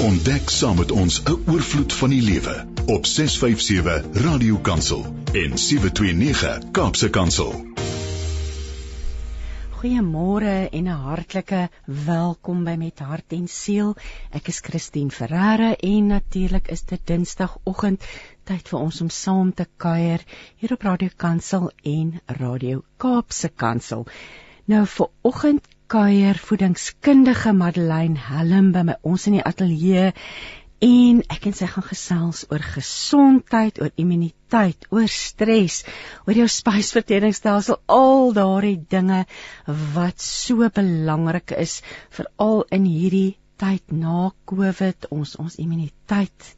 Ontdek saam met ons 'n oorvloed van die lewe op 657 Radio Kansel en 729 Kaapse Kansel. Goeiemôre en 'n hartlike welkom by Met Hart en Siel. Ek is Christine Ferreira en natuurlik is dit Dinsdagoggend tyd vir ons om saam te kuier hier op Radio Kansel en Radio Kaapse Kansel. Nou vir oggend kuier voedingskundige Madeleine Helm by my ons in die ateljee en ek en sy gaan gesels oor gesondheid, oor immuniteit, oor stres, oor jou spysverteringsstelsel, al daardie dinge wat so belangrik is veral in hierdie tyd na Covid. Ons ons immuniteit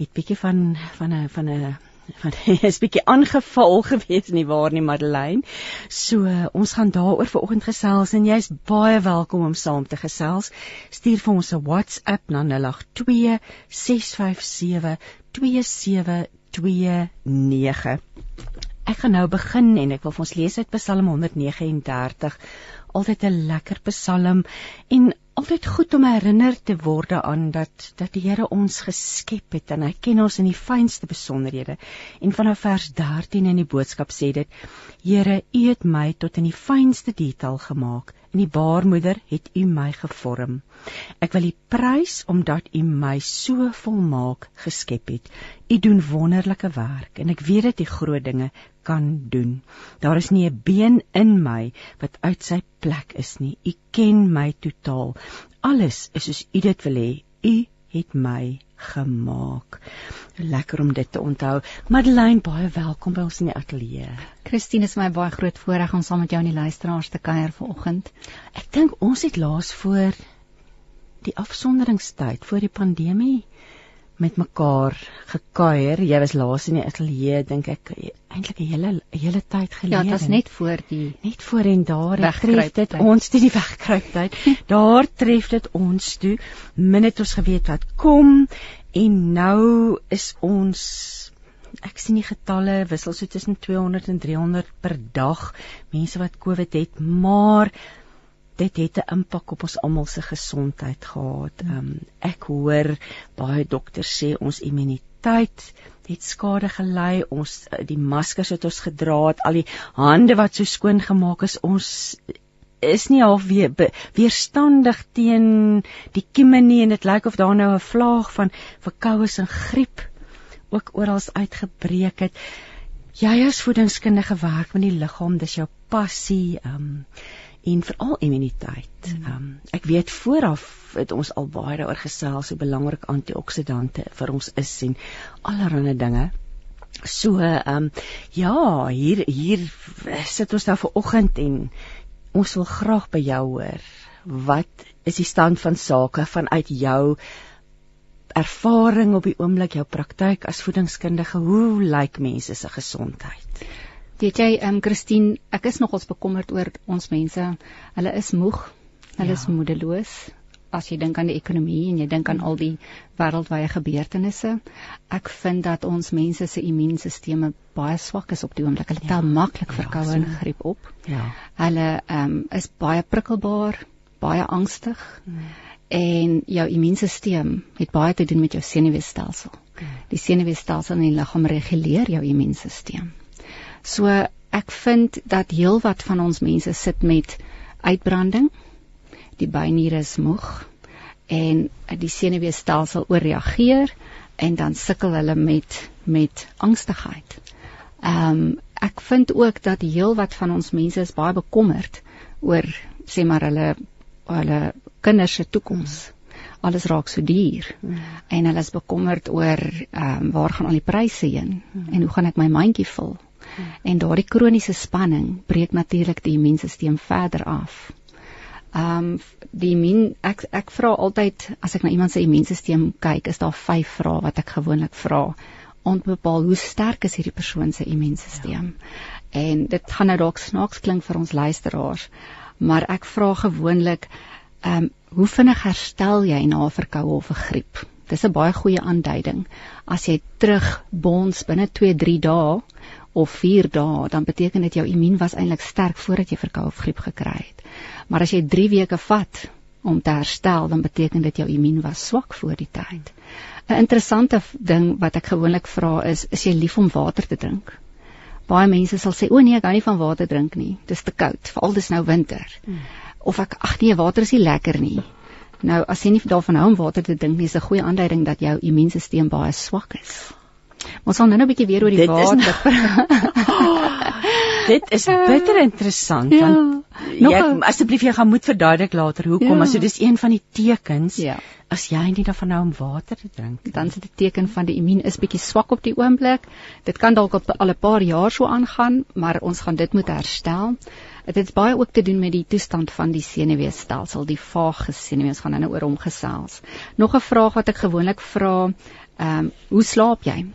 het bietjie van van 'n van 'n want hy is bietjie aangeval gewees nie waar nie Madeleine. So uh, ons gaan daaroor vanoggend gesels en jy's baie welkom om saam te gesels. Stuur vir ons 'n WhatsApp na 082 657 2729. Ek gaan nou begin en ek wil vir ons lees uit Psalm 139. Altyd 'n lekker Psalm en altyd goed om herinner te word aan dat dat die Here ons geskep het en hy ken ons in die fynste besonderhede. En vanaf vers 13 in die boodskap sê dit: Here, U het my tot in die fynste detail gemaak. In die baarmoeder het U my gevorm. Ek wil U prys omdat U my so volmaak geskep het. U doen wonderlike werk en ek weet dat U groot dinge kan doen. Daar is nie 'n been in my wat uit sy plek is nie. U ken my totaal. Alles is soos U dit wil hê. U het my gemaak. Lekker om dit te onthou. Madeleine, baie welkom by ons in die ateljee. Christine, is my baie groot voorreg om saam met jou en die luisteraars te kuier vanoggend. Ek dink ons het laas voor die afsonderingstyd voor die pandemie met mekaar gekuier. Jy was laas in die ateljee dink ek eintlik 'n hele hele tyd gelede. Ja, dit was net voor die net voor en daar tref dit ons toe die wegkruiptyd. daar tref dit ons toe. Min het ons geweet wat kom en nou is ons ek sien die getalle wissel so tussen 200 en 300 per dag mense wat COVID het, maar dit het 'n impak op ons almal se gesondheid gehad. Ehm um, ek hoor baie dokters sê ons immuniteit het skade gelei. Ons die maskers wat ons gedra het, al die hande wat so skoon gemaak is, ons is nie half weer weerstandig teen die kieme nie en dit lyk of daar nou 'n vlaag van verkoues en griep ook oral uitgebreek het. Jy as voedingskundige werk met die liggaam, dis jou passie. Ehm um, en veral immuniteit. Mm. Ehm um, ek weet vooraf het ons al baie daaroor gesels hoe belangrik antioksidante vir ons is en allerlei dinge. So ehm um, ja, hier hier sit ons nou ver oggend en ons wil graag by jou hoor. Wat is die stand van sake vanuit jou ervaring op die oomblik jou praktyk as voedingskundige? Hoe lyk mense se gesondheid? Weet jy, ehm um, Christine, ek is nogals bekommerd oor ons mense. Hulle is moeg. Hulle ja. is moedeloos. As jy dink aan die ekonomie en jy dink aan al die wêreldwye gebeurtenisse, ek vind dat ons mense se immuunstelsels baie swak is op die oomblik. Hulle ja. tel maklik verkoue ja, en griep op. Ja. Hulle ehm um, is baie prikkelbaar, baie angstig. Hmm. En jou immuunstelsel het baie te doen met jou senuweestelsel. Hmm. Die senuweestelsel in die liggaam reguleer jou immuunstelsel. So ek vind dat heelwat van ons mense sit met uitbranding. Die byniere is moeg en die senuweestelsel ooreageer en dan sukkel hulle met met angstigheid. Ehm um, ek vind ook dat heelwat van ons mense is baie bekommerd oor sê maar hulle hulle kinders se toekoms. Alles raak so duur. Mm. En hulle is bekommerd oor ehm um, waar gaan al die pryse heen mm. en hoe gaan ek my mandjie vul? En daardie kroniese spanning breek natuurlik die immuunstelsel verder af. Ehm um, die immuun ek ek vra altyd as ek na iemand se immuunstelsel kyk, is daar vyf vrae wat ek gewoonlik vra om te bepaal hoe sterk is hierdie persoon se immuunstelsel. Ja. En dit gaan nou dalk snaaks klink vir ons luisteraars, maar ek vra gewoonlik ehm um, hoe vinnig herstel jy na 'n verkoue of 'n griep? Dis 'n baie goeie aanduiding. As jy terug bons binne 2-3 dae of 4 dae, dan beteken dit jou immuun was eintlik sterk voordat jy verkoue of griep gekry het. Maar as jy 3 weke vat om te herstel, dan beteken dit jou immuun was swak voor die tyd. 'n Interessante ding wat ek gewoonlik vra is, is jy lief om water te drink? Baie mense sal sê, "O nee, ek hou nie van water drink nie. Dis te koud, veral dis nou winter." Hmm. Of ek, "Ag nee, water is nie lekker nie." Nou, as jy nie daarvan hou om water te drink nie, is 'n goeie aanduiding dat jou immuunstelsel baie swak is. Ons sal nou 'n bietjie weer oor die dit water praat. dit is bitter interessant ja. want Nog jy asseblief jy gaan moet verduidelik later hoekom ja. as so dis een van die tekens ja. as jy nie daarvan hou om water te drink dan is dit 'n teken van die immuun is bietjie swak op die oomblik dit kan dalk al 'n paar jaar so aangaan maar ons gaan dit moet herstel dit het baie ook te doen met die toestand van die senuweestelsel die vagus senuwee ons gaan nou oor hom gesels nog 'n vraag wat ek gewoonlik vra ehm um, hoe slaap jy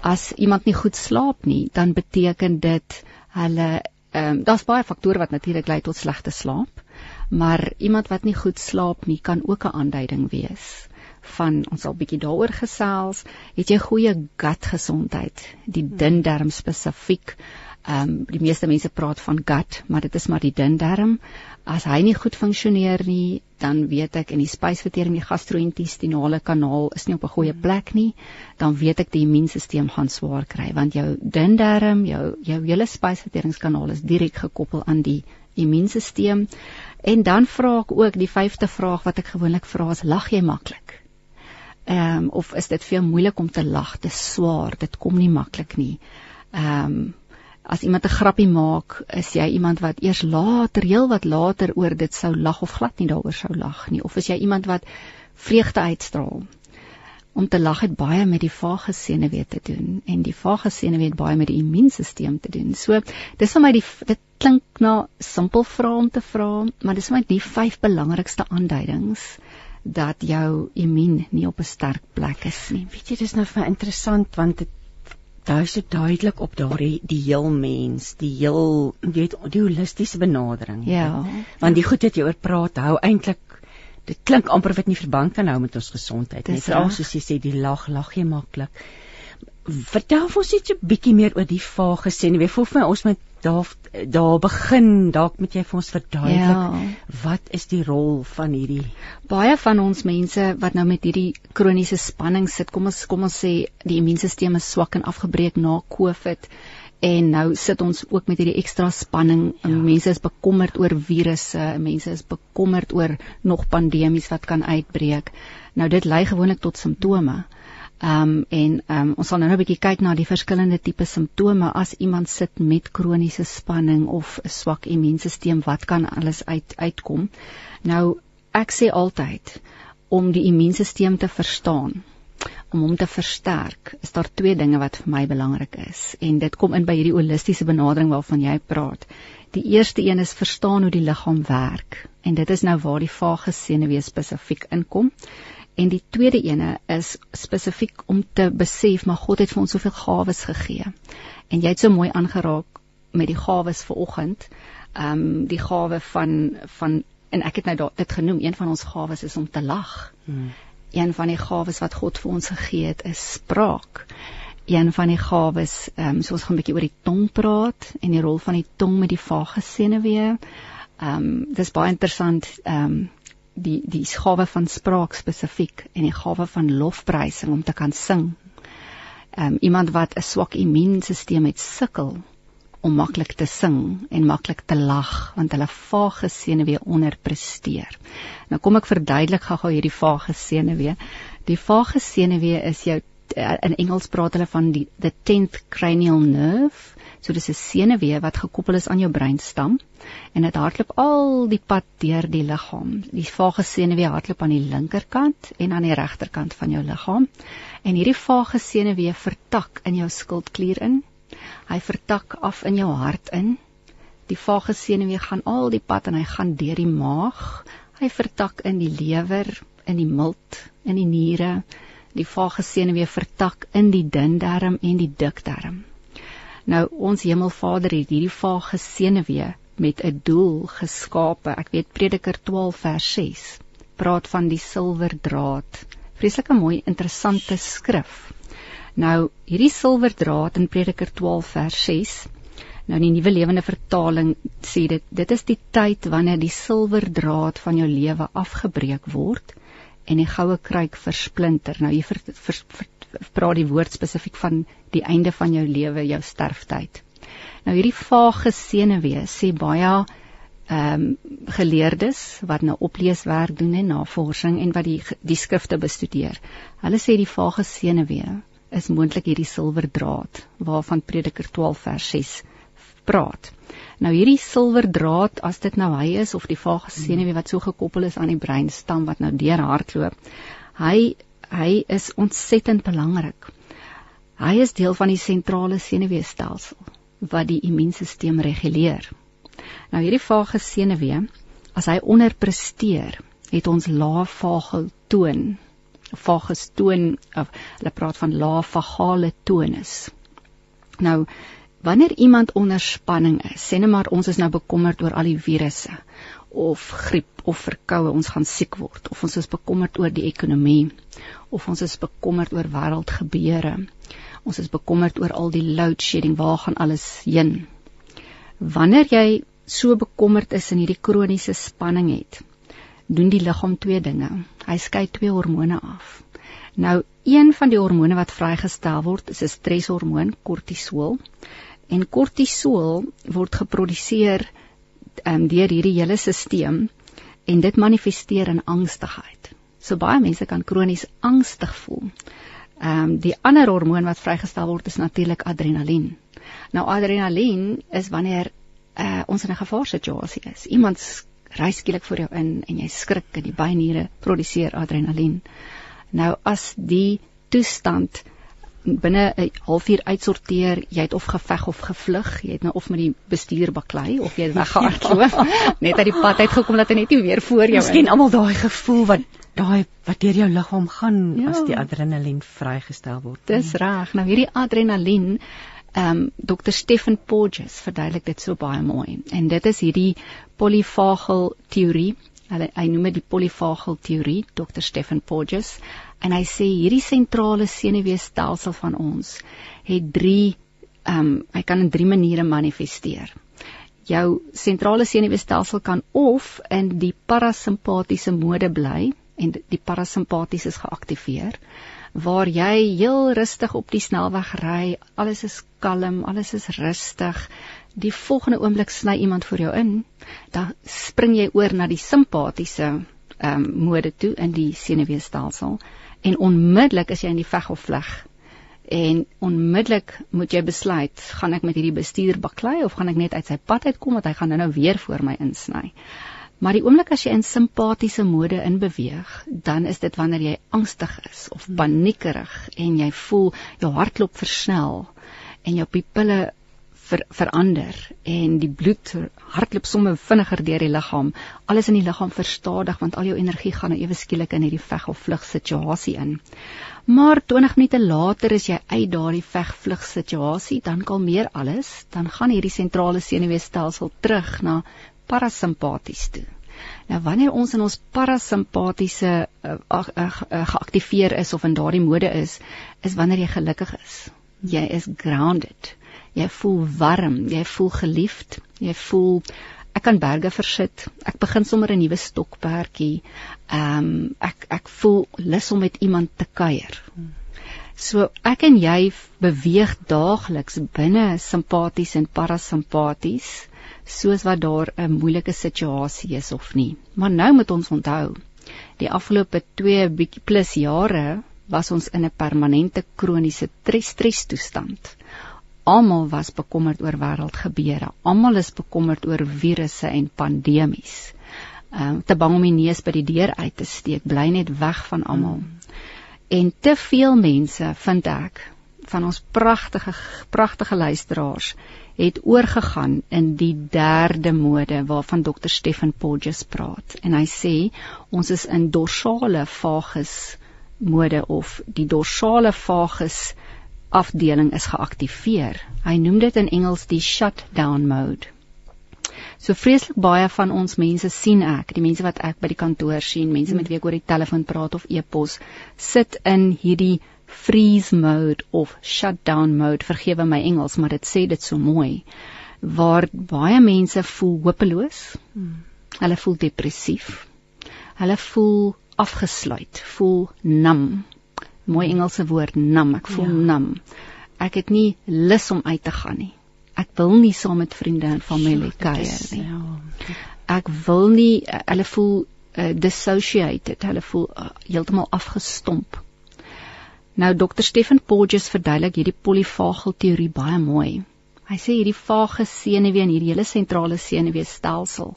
as iemand nie goed slaap nie dan beteken dit hulle Ehm um, daar's baie faktore wat natuurlik lei tot slegte slaap, maar iemand wat nie goed slaap nie kan ook 'n aanduiding wees van ons sal bietjie daaroor gesels. Het jy goeie gut gesondheid, die dun darm spesifiek? Ehm um, die meeste mense praat van gut, maar dit is maar die dun darm. As hy nie goed funksioneer nie, dan weet ek in die spysvertering, die gastro-intestinale kanaal is nie op 'n goeie hmm. plek nie, dan weet ek die immuunstelsel gaan swaar kry want jou dun darm, jou jou hele spysverteringskanaal is direk gekoppel aan die immuunstelsel. En dan vra ek ook die vyfde vraag wat ek gewoonlik vra is lag jy maklik? Ehm um, of is dit vir jou moeilik om te lag? Dit is swaar, dit kom nie maklik nie. Ehm um, as iemand 'n grappie maak, is jy iemand wat eers later, heel wat later oor dit sou lag of glad nie daaroor sou lag nie, of is jy iemand wat vreugde uitstraal? Om te lag het baie met die vagus senuwee te doen en die vagus senuwee het baie met die immuunstelsel te doen. So, dis vir my die dit klink na simpel vrae om te vra, maar dis vir my die vyf belangrikste aanduidings dat jou immuun nie op 'n sterk plek is nie. Weet jy, dis nou vir interessant want dit daar is dit duidelik op daardie die heel mens, die heel weet die holistiese benadering. Ja. Want die goed wat jy oor praat, hou eintlik dit klink amper dit nie verband kan hou met ons gesondheid nie. Veral soos jy sê die lag lag jy maklik. Vertel ons net 'n bietjie meer oor die vage sê, jy weet, voel vir my ons moet daar daar begin dalk moet jy vir ons verduidelik ja. wat is die rol van hierdie baie van ons mense wat nou met hierdie kroniese spanning sit kom ons kom ons sê die immuunstelsel is swak en afgebreek na covid en nou sit ons ook met hierdie ekstra spanning ja. mense is bekommerd oor virusse mense is bekommerd oor nog pandemies wat kan uitbreek nou dit lei gewoonlik tot simptome Ehm um, en ehm um, ons sal nou 'n bietjie kyk na die verskillende tipe simptome as iemand sit met kroniese spanning of 'n swak immuunstelsel wat kan alles uit uitkom. Nou ek sê altyd om die immuunstelsel te verstaan om hom te versterk is daar twee dinge wat vir my belangrik is en dit kom in by hierdie holistiese benadering waarvan jy praat. Die eerste een is verstaan hoe die liggaam werk en dit is nou waar die vagus senuwee spesifiek inkom. En die tweede ene is spesifiek om te besef maar God het vir ons soveel gawes gegee. En jy het so mooi aangeraak met die gawes vanoggend. Ehm um, die gawe van van en ek het nou dit genoem, een van ons gawes is om te lag. Hmm. Een van die gawes wat God vir ons gegee het is spraak. Een van die gawes, ehm um, so ons gaan 'n bietjie oor die tong praat en die rol van die tong met die vagus senuwee. Ehm um, dis baie interessant ehm um, die die gawe van spraak spesifiek en die gawe van lofprysing om te kan sing. Ehm um, iemand wat 'n swak immuunstelsel het sukkel om maklik te sing en maklik te lag want hulle vage senuwee onderpresteer. Nou kom ek verduidelik gou-gou hierdie vage senuwee. Die vage senuwee is jou in Engels praat hulle van die the 10th cranial nerve So dis 'n senuwee wat gekoppel is aan jou breinstam en dit hardloop al die pad deur die liggaam. Die vagus senuwee hardloop aan die linkerkant en aan die regterkant van jou liggaam. En hierdie vagus senuwee vertak in jou skildklier in. Hy vertak af in jou hart in. Die vagus senuwee gaan al die pad en hy gaan deur die maag. Hy vertak in die lewer, in die milt, in die niere. Die vagus senuwee vertak in die dun darm en die dik darm. Nou ons Hemelvader het hierdie vage senuwee met 'n doel geskape. Ek weet Prediker 12 vers 6 praat van die silwerdraad. Vreeslike mooi interessante skrif. Nou hierdie silwerdraad in Prediker 12 vers 6 Nou die nuwe lewende vertaling sê dit dit is die tyd wanneer die silwerdraad van jou lewe afgebreek word en die goue kruik versplinter. Nou hier ver, ver, ver, praat die woord spesifiek van die einde van jou lewe, jou sterftyd. Nou hierdie vage senuwee sê baie ehm um, geleerdes wat nou opleeswerk doen en navorsing en wat die die skrifte bestudeer. Hulle sê die vage senuwee is moontlik hierdie silwerdraad waarvan Prediker 12 vers 6 praat. Nou hierdie silwerdraad as dit nou hy is of die vage senuwee wat so gekoppel is aan die breinstam wat nou deur hardloop. Hy hy is ontsettend belangrik. Hy is deel van die sentrale senuweestelsel wat die immuunstelsel reguleer. Nou hierdie vage senuwee, as hy onderpresteer, het ons lae vagel toon. Vagus toon of hulle praat van lae vagale tonus. Nou wanneer iemand onder spanning is, sê net maar ons is nou bekommerd oor al die virusse of griep of verkoue, ons gaan siek word of ons is bekommerd oor die ekonomie of ons is bekommerd oor wêreldgebeure. Ons is bekommerd oor al die load shedding, waar gaan alles heen? Wanneer jy so bekommerd is en hierdie kroniese spanning het, doen die liggaam twee dinge. Hy skei twee hormone af. Nou, een van die hormone wat vrygestel word, is 'n streshormoon, kortisol. En kortisol word geproduseer um, deur hierdie hele stelsel en dit manifesteer in angstigheid. So baie mense kan kronies angstig voel. Ehm um, die ander hormoon wat vrygestel word is natuurlik adrenalien. Nou adrenalien is wanneer uh, ons in 'n gevaarsituasie is. Iemand ry skielik voor jou in en jy skrik en die byniere produseer adrenalien. Nou as die toestand binne 'n halfuur uitsorteer, jy het of geveg of gevlug, jy het nou of met die bestuur baklei of jy het weggehardloop, net uit die pad uitgekom dat hy net nie weer voor jou is. Miskien almal daai gevoel wat daai wat deur jou liggaam gaan ja. as die adrenalien vrygestel word. Dis reg. Nou hierdie adrenalien ehm um, Dr. Stephen Porges verduidelik dit so baie mooi. En dit is hierdie polyvagal teorie. Hulle hy noem dit die polyvagal teorie, Dr. Stephen Porges, en hy sê hierdie sentrale senuweestelsel van ons het drie ehm um, hy kan in drie maniere manifesteer. Jou sentrale senuweestelsel kan of in die parasimpatiese mode bly en die parasimpaties is geaktiveer waar jy heel rustig op die snelweg ry, alles is kalm, alles is rustig. Die volgende oomblik sny iemand voor jou in, dan spring jy oor na die simpatiese ehm um, mode toe in die senuweestelsel en onmiddellik is jy in die veg of vlug. En onmiddellik moet jy besluit, gaan ek met hierdie bestuur baklei of gaan ek net uit sy pad uitkom want hy gaan nou-nou weer voor my insny. Maar die oomblik as jy in simpatiese mode inbeweeg, dan is dit wanneer jy angstig is of paniekerig en jy voel jou hartklop versnel en jou pupille ver, verander en die bloed hardloop sommer vinniger deur die liggaam. Alles in die liggaam verstadig want al jou energie gaan nou ewe skielik in hierdie veg of vlug situasie in. Maar 20 minute later is jy uit daardie veg vlug situasie, dan kalmeer alles, dan gaan hierdie sentrale senuweestelsel terug na parasimpaties toe. Nou wanneer ons in ons parasimpatiese uh, uh, uh, geaktiveer is of in daardie mode is, is wanneer jy gelukkig is. Jy is grounded. Jy voel warm, jy voel geliefd, jy voel ek kan berge versit. Ek begin sommer 'n nuwe stokperdjie. Ehm um, ek ek voel lus om met iemand te kuier. So ek en jy beweeg daagliks binne simpaties en parasimpaties soos wat daar 'n moeilike situasie is of nie. Maar nou moet ons onthou, die afgelope 2 bietjie plus jare was ons in 'n permanente kroniese stres toestand. Almal was bekommerd oor wêreldgebeure. Almal is bekommerd oor virusse en pandemies. Ehm um, te bang om die neus by die deur uit te steek, bly net weg van almal. En te veel mense vind ek van ons pragtige pragtige luisteraars het oorgegaan in die derde mode waarvan Dr. Stephen Porges praat en hy sê ons is in dorsale vagus mode of die dorsale vagus afdeling is geaktiveer. Hy noem dit in Engels die shutdown mode. So vreeslik baie van ons mense sien ek, die mense wat ek by die kantoor sien, mense met wie ek oor die telefoon praat of e-pos, sit in hierdie freeze mode of shutdown mode vergewe my Engels maar dit sê dit so mooi waar baie mense voel hopeloos. Hmm. Hulle voel depressief. Hulle voel afgesluit, voel nam. Mooi Engelse woord nam, ek voel ja. nam. Ek het nie lus om uit te gaan nie. Ek wil nie saam met vriende en familie kuier nie. Ja. Ek wil nie hulle voel uh, dissociated, hulle voel uh, heeltemal afgestomp. Nou Dr. Stephen Porges verduidelik hierdie polyvagal teorie baie mooi. Hy sê hierdie vage senuwee en hierdie hele sentrale senuweestelsel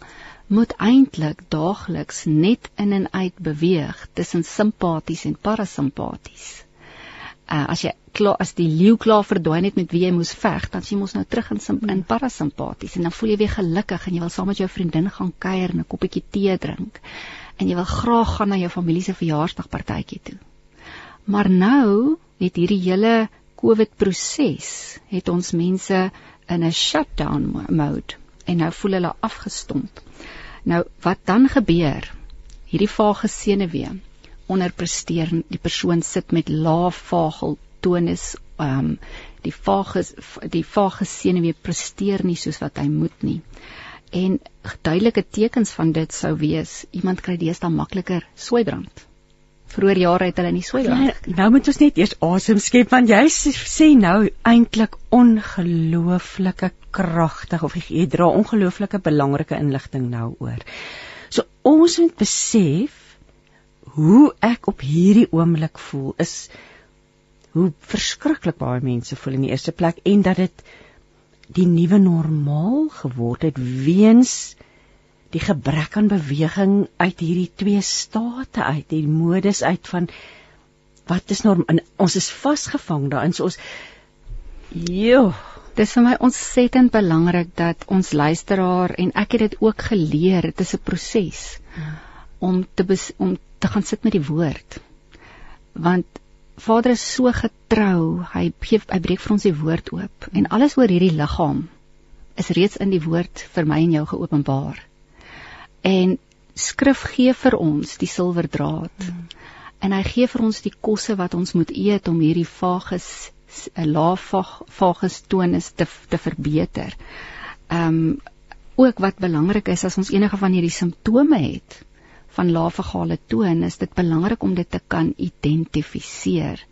moet eintlik daagliks net in en uit beweeg tussen simpaties en parasimpaties. Uh, as jy klaar as die leeu klaar verdwyn het met wie jy moes veg, dan jy mos nou terug in in parasimpaties en dan voel jy weer gelukkig en jy wil saam met jou vriendin gaan kuier en 'n koppie tee drink en jy wil graag gaan na jou familie se verjaarsdagpartytjie toe. Maar nou het hierdie hele COVID proses het ons mense in 'n shutdown mode en nou voel hulle afgestomp. Nou wat dan gebeur? Hierdie vage senuwee onderpresteer die persoon sit met lae vagel tonus ehm um, die vage die vage senuwee presteer nie soos wat hy moet nie. En duidelike tekens van dit sou wees iemand kry deesdae makliker sweibrand vroeër jare het hulle nie so lank. Ja, nou moet ons net eers asem skep want jy sê nou eintlik ongelooflike kragtig of jy dra ongelooflike belangrike inligting nou oor. So ons moet besef hoe ek op hierdie oomblik voel is hoe verskriklik baie mense voel in die eerste plek en dat dit die nuwe normaal geword het weens die gebrek aan beweging uit hierdie twee state uit, die modus uit van wat is norm in ons is vasgevang daarin so ons jo dis vir my ontsettend belangrik dat ons luisteraar en ek het dit ook geleer dit is 'n proses om te bes, om te gaan sit met die woord. Want Vader is so getrou hy gee hy breek vir ons die woord oop en alles oor hierdie liggaam is reeds in die woord vir my en jou geopenbaar En skrif gee vir ons die silwerdraad. Mm. En hy gee vir ons die kosse wat ons moet eet om hierdie vages 'n laafag vages tonus te te verbeter. Ehm um, ook wat belangrik is as ons enige van hierdie simptome het van laafagale toon, is dit belangrik om dit te kan identifiseer.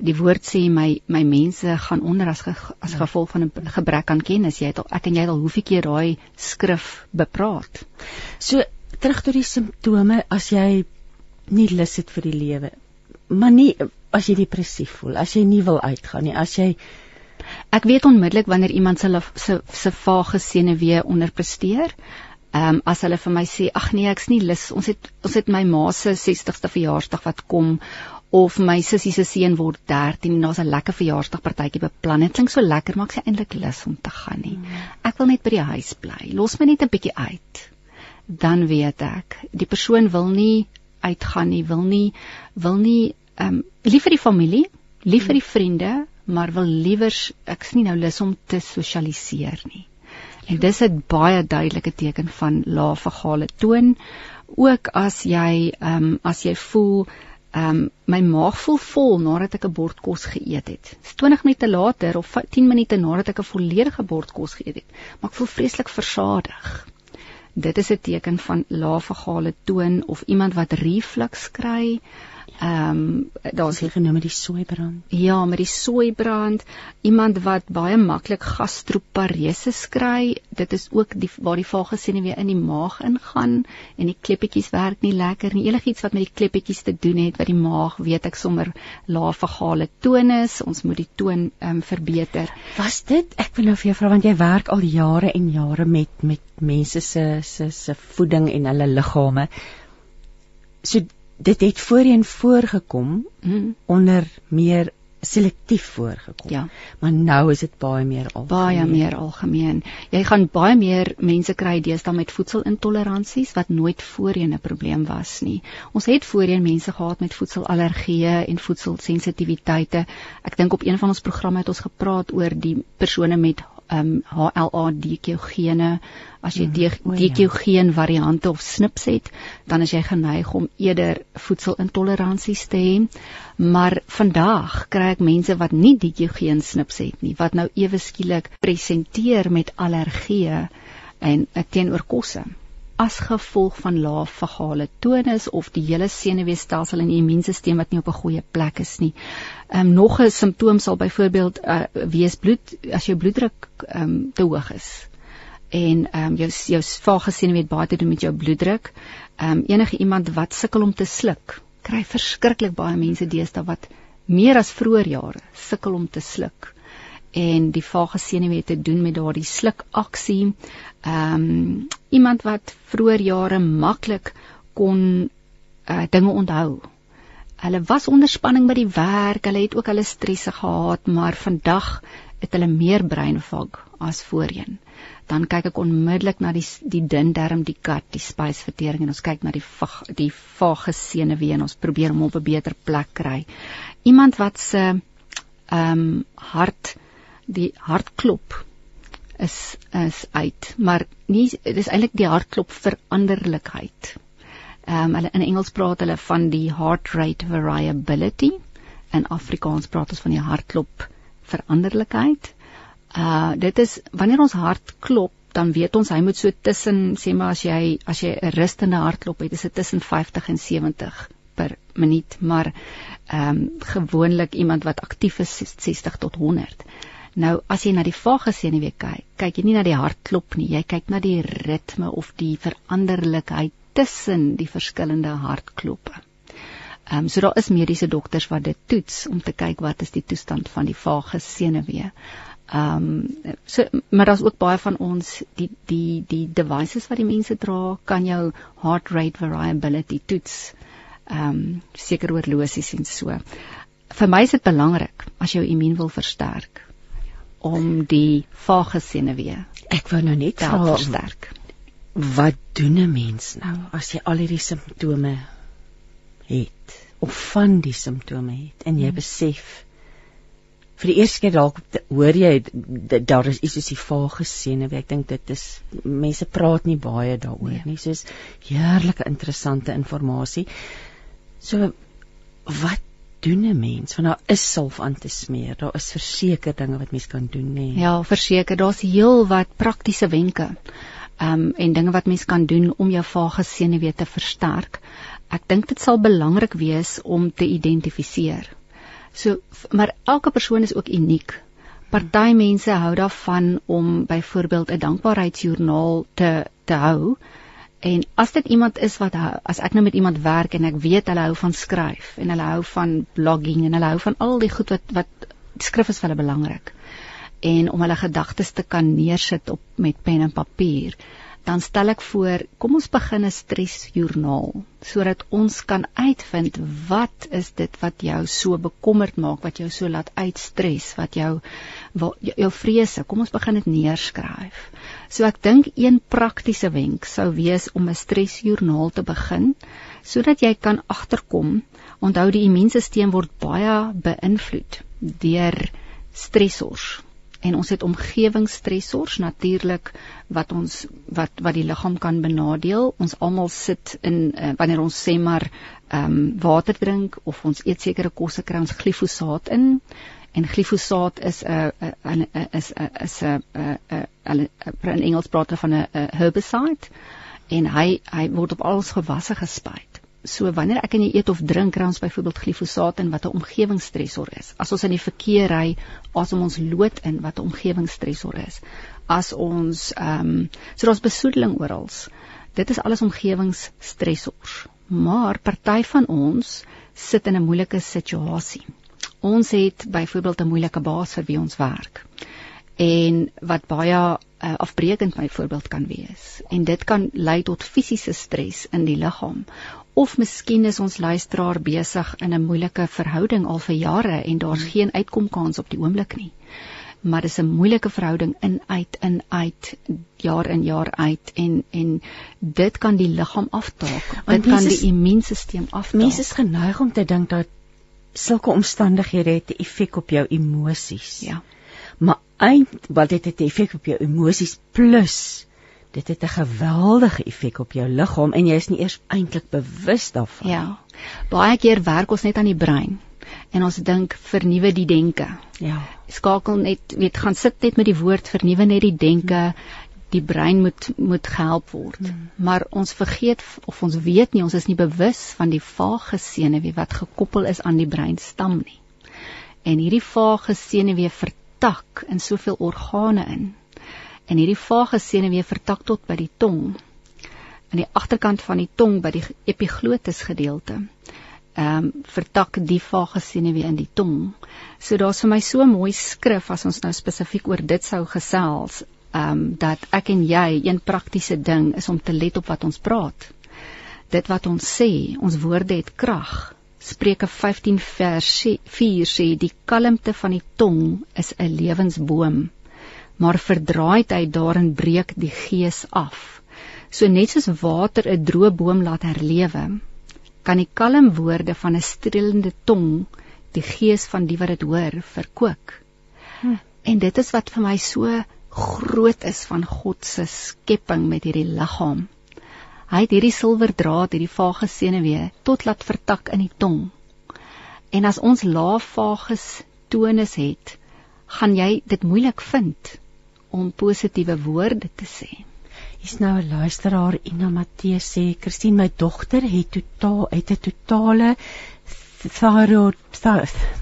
Die woord sê my my mense gaan onder as ge, as gevolg van 'n gebrek aan kennis. Jy het al ek en jy het al hoeveel keer daai skrif bepraat. So terug tot die simptome as jy nie lus het vir die lewe. Maar nie as jy depressief voel, as jy nie wil uitgaan nie, as jy Ek weet onmiddellik wanneer iemand se se se vage senuwee onderpresteer. Ehm um, as hulle vir my sê ag nee, ek's nie lus. Ons het ons het my ma se 60ste verjaarsdag wat kom of my sussie se seun word 13 en daar's 'n lekker verjaarsdagpartytjie beplan. Dit klink so lekker, maar ek sê eintlik lus om te gaan nie. Hmm. Ek wil net by die huis bly. Los my net 'n bietjie uit dan weet ek die persoon wil nie uitgaan nie, wil nie wil nie ehm um, lief vir die familie, lief vir die vriende, maar wil liewer ek's nie nou lus om te sosialiseer nie. En dis 'n baie duidelike teken van lae vagale toon. Ook as jy ehm um, as jy voel ehm um, my maag voel vol nadat ek 'n bord kos geëet het. Dis 20 minute later of 10 minute nadat ek 'n volledige bord kos geëet het, maar ek voel vreeslik versadig dit is 'n teken van lae vagale toon of iemand wat reflux kry. Ehm um, daar's hier genoem met die soeibrand. Ja, met die soeibrand, iemand wat baie maklik gastroparese kry. Dit is ook die waar die sien weer in die maag ingaan en die kleppietjies werk nie lekker nie. Enigiets wat met die kleppietjies te doen het wat die maag, weet ek sommer lae vagale toon is. Ons moet die toon ehm um, verbeter. Was dit? Ek wil nou vir jou vra want jy werk al jare en jare met met mense se se se voeding en hulle liggame. So dit het voorheen voorgekom mm. onder meer selektief voorgekom. Ja. Maar nou is dit baie meer algemeen. Baie meer algemeen. Jy gaan baie meer mense kry deesdae met voedselintoleransies wat nooit voorheen 'n probleem was nie. Ons het voorheen mense gehad met voedselallergieë en voedselsensitiwiteite. Ek dink op een van ons programme het ons gepraat oor die persone met um HLA DQ gene. As jy mm, DQ geen variante of SNPs het, dan is jy geneig om eerder voedselintoleransies te hê. Maar vandag kry ek mense wat nie DQ geen SNPs het nie, wat nou ewe skielik presenteer met allergieë en eh, teenoor kosse as gevolg van lae vagale tonus of die hele senuweestelsel en die immuunstelsel wat nie op 'n goeie plek is nie. Ehm um, nog 'n simptoom sal byvoorbeeld uh, wees bloed as jou bloeddruk ehm um, te hoog is. En ehm um, jou jou vage senuwee het baie te doen met jou bloeddruk. Ehm um, enige iemand wat sukkel om te sluk, kry verskriklik baie mense deesdae wat meer as vroeër jare sukkel om te sluk en die vage senuwee te doen met daardie slukaksie. Ehm um, iemand wat vroeër jare maklik kon uh, dinge onthou. Hulle was onder spanning by die werk, hulle het ook hulle stresse gehad, maar vandag het hulle meer breinvog as voorheen. Dan kyk ek onmiddellik na die die dun darm, die gut, die spysvertering en ons kyk na die vag, die vage senuwee en ons probeer hom op 'n beter plek kry. Iemand wat se ehm um, hart die hartklop is is uit, maar nie dis eintlik die hartklop veranderlikheid. Ehm um, hulle in Engels praat hulle van die heart rate variability en Afrikaans praat ons van die hartklop veranderlikheid. Uh dit is wanneer ons hart klop, dan weet ons hy moet so tussen sê maar as jy as jy 'n rustende hartklop het, is dit tussen 50 en 70 per minuut, maar ehm um, gewoonlik iemand wat aktief is 60 tot 100. Nou as jy na die vage senuwee kyk, kyk jy nie na die hartklop nie, jy kyk na die ritme of die veranderlikheid tussen die verskillende hartkloppe. Ehm um, so daar is mediese dokters wat dit toets om te kyk wat is die toestand van die vage senuwee. Ehm um, so maar daar's ook baie van ons die die die devices wat die mense dra kan jou heart rate variability toets. Ehm um, seker oorlosies en so. Vir my is dit belangrik as jou immuun wil versterk om die vage senuwee. Ek wou nou net vra versterk. Wat doen 'n mens nou as jy al hierdie simptome het of van die simptome het en jy hmm. besef vir die eerste keer dalk hoor jy daar is iets soos die vage senuwee. Ek dink dit is mense praat nie baie daaroor nee. nie. Soos heerlike interessante inligting. So wat doen 'n mens? Want daar is salf aan te smeer. Daar is verseker dinge wat mens kan doen, nê. Ja, verseker, daar's heel wat praktiese wenke. Ehm um, en dinge wat mens kan doen om jou vage senuwee te versterk. Ek dink dit sal belangrik wees om te identifiseer. So maar elke persoon is ook uniek. Party mense hou daarvan om byvoorbeeld 'n dankbaarheidsjoernaal te te hou En as dit iemand is wat as ek nou met iemand werk en ek weet hulle hou van skryf en hulle hou van blogging en hulle hou van al die goed wat wat skrif is vir hulle belangrik. En om hulle gedagtes te kan neersit op met pen en papier dan stel ek voor kom ons begin 'n stresjoernaal sodat ons kan uitvind wat is dit wat jou so bekommerd maak wat jou so laat uitstres wat jou wat, jou vrese. Kom ons begin dit neerskryf. So ek dink een praktiese wenk sou wees om 'n stresjoernaal te begin sodat jy kan agterkom. Onthou die immuunstelsel word baie beïnvloed deur stressors en ons het omgewingsstressors natuurlik wat ons wat wat die liggaam kan benadeel. Ons almal sit in uh, wanneer ons sê maar ehm um, water drink of ons eet sekere kosse kry ons glifosaat in en glifosaat is 'n is 'n is 'n in Engels praat hulle van 'n herbicide en hy hy word op al ons gewasse gespuit so wanneer ek en jy eet of drink kry ons byvoorbeeld glifosaat in wat 'n omgewingsstressor is. As ons in die verkeer ry, asem ons lood in wat 'n omgewingsstressor is. As ons ehm um, so daar's besoedeling oral. Dit is alles omgewingsstressors. Maar party van ons sit in 'n moeilike situasie. Ons het byvoorbeeld 'n moeilike baas vir wie ons werk. En wat baie uh, afbreekend byvoorbeeld kan wees en dit kan lei tot fisiese stres in die liggaam of miskien is ons luisteraar besig in 'n moeilike verhouding al vir jare en daar's hmm. geen uitkomkans op die oomblik nie. Maar dis 'n moeilike verhouding in uit in uit jaar in jaar uit en en dit kan die liggaam aftaak. Dit kan die immuunstelsel aftaak. Mense is geneig om te dink dat sulke omstandighede het 'n effek op jou emosies. Ja. maar eind wat dit het 'n effek op jou emosies plus dit het 'n geweldige effek op jou liggaam en jy is nie eers eintlik bewus daarvan. Ja. Baie keer werk ons net aan die brein en ons dink vernuwe die denke. Ja. Skakel net, weet, gaan sit net met die woord vernuwe net die denke. Die brein moet moet gehelp word. Hmm. Maar ons vergeet of ons weet nie, ons is nie bewus van die vage senuwee wat gekoppel is aan die breinstam nie. En hierdie vage senuwee vertak in soveel organe in en hierdie vage senuwee vertak tot by die tong aan die agterkant van die tong by die epiglotis gedeelte. Ehm um, vertak die vage senuwee in die tong. So daar's vir my so mooi skrif as ons nou spesifiek oor dit sou gesels, ehm um, dat ek en jy een praktiese ding is om te let op wat ons praat. Dit wat ons sê, ons woorde het krag. Spreuke 15 vers 4 sê die kalmte van die tong is 'n lewensboom maar verdraaidheid daarin breek die gees af. So net soos water 'n droë boom laat herlewe, kan die kalm woorde van 'n streelende tong die gees van die wat dit hoor verkoop. Hm. En dit is wat vir my so groot is van God se skepping met hierdie liggaam. Hy het hierdie silwer draad, hierdie vage senuwee tot laat vertak in die tong. En as ons lae vages tonus het, gaan jy dit moeilik vind om positiewe woorde te sê. Hier's nou 'n luisteraar Ina Matthee sê, "Christine, my dogter het totaal uit 'n totale thyroid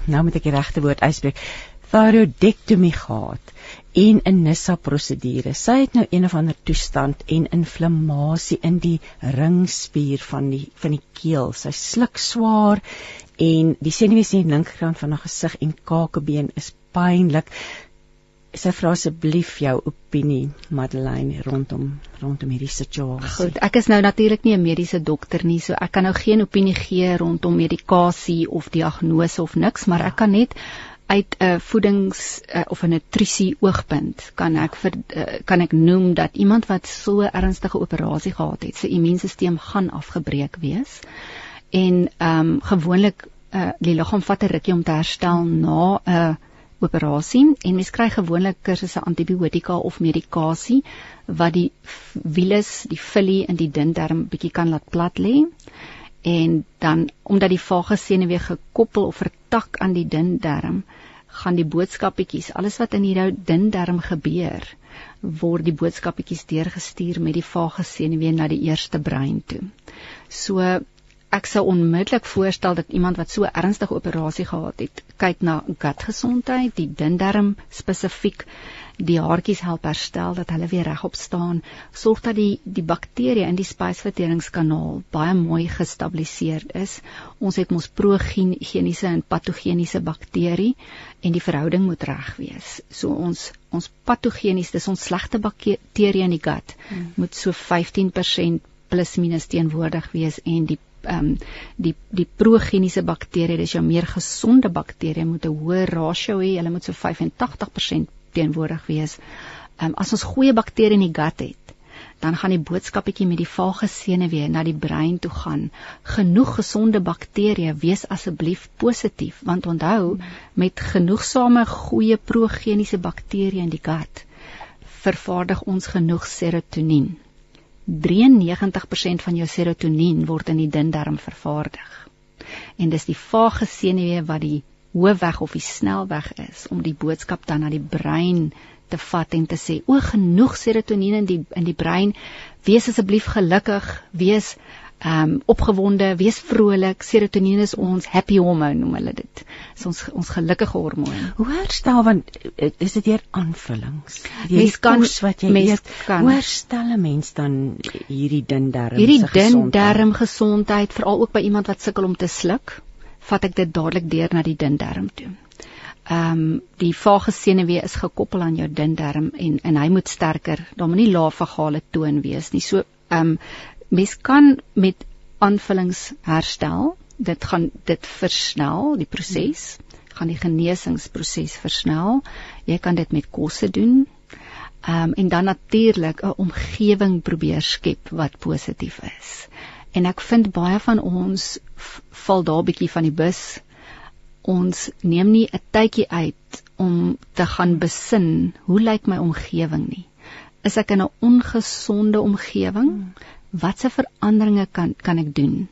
nou moet ek die regte woord uitspreek. Thyroidectomy gehad en 'n NISA prosedure. Sy het nou een of ander toestand en inflammasie in die ringspier van die van die keel. Sy sluk swaar en die senuwees in die linkerkant van haar gesig en kakebeen is pynlik sy vra asseblief jou opinie Madeleine rondom rondom hierdie situasie. Goed, ek is nou natuurlik nie 'n mediese dokter nie, so ek kan nou geen opinie gee rondom medikasie of diagnose of niks, maar ek kan net uit 'n uh, voedings uh, of 'n nutrisie oogpunt kan ek vir uh, kan ek noem dat iemand wat so ernstige operasie gehad het, sy immuunstelsel gaan afgebreek wees. En ehm um, gewoonlik uh, die liggaam vat 'n rukkie om te herstel na 'n uh, operasie en mens kry gewoonlik kursusse antibiotika of medikasie wat die wiele, die filie in die dun darm bietjie kan laat plat lê. En dan omdat die vage senuwee gekoppel of vertak aan die dun darm, gaan die boodskappietjies, alles wat in hierdie dun darm gebeur, word die boodskappietjies deurgestuur met die vage senuwee na die eerste brein toe. So ek sou onmiddellik voorstel dat iemand wat so ernstige operasie gehad het, kyk na gutgesondheid, die dindarm spesifiek, die haartjies help herstel dat hulle weer regop staan, sorg dat die die bakterieë in die spysverteringskanaal baie mooi gestabiliseer is. Ons het mos progeniese en patogeniese bakterie en die verhouding moet reg wees. So ons ons patogeniese, dis ons slegte bakterieë in die gut, hmm. moet so 15% plus minus teenwoordig wees en die ehm um, die die progeniese bakterieë, dis jou meer gesonde bakterieë moet 'n hoër rasio hê. Hulle moet so 85% teenwoordig wees. Ehm um, as ons goeie bakterieë in die gut het, dan gaan die boodskapetjie met die vage senuwee na die brein toe gaan. Genoeg gesonde bakterieë, wees asseblief positief, want onthou, met genoegsame goeie progeniese bakterieë in die gut vervaardig ons genoeg serotonien. 93% van jou serotonien word in die dindarm vervaardig. En dis die vage senuwee wat die hoofweg of die snelweg is om die boodskap dan na die brein te vat en te sê o genoeg serotonien in die in die brein wees asseblief gelukkig wees ehm um, opgewonde, wees vrolik. Serotonien is ons happy hormone noem hulle dit. Dis ons ons gelukkige hormoon. Hoe herstel want eh, is dit deur aanvullings? Mens kan wat jy eet. Hoe herstel 'n mens dan hierdie dun darm? Hierdie dun darm gesondheid, veral ook by iemand wat sukkel om te sluk, vat ek dit dadelik deur na die dun darm toe. Ehm um, die vage senuwee is gekoppel aan jou dun darm en en hy moet sterker. Daar moet nie lae vagale toon wees nie. So ehm um, mens kan met aanvullings herstel. Dit gaan dit versnel die proses, gaan die genesingsproses versnel. Jy kan dit met kosse doen. Ehm um, en dan natuurlik 'n omgewing probeer skep wat positief is. En ek vind baie van ons val daar bietjie van die bus ons neem nie 'n tydjie uit om te gaan besin hoe lyk my omgewing nie. Is ek in 'n ongesonde omgewing? Watse veranderinge kan kan ek doen?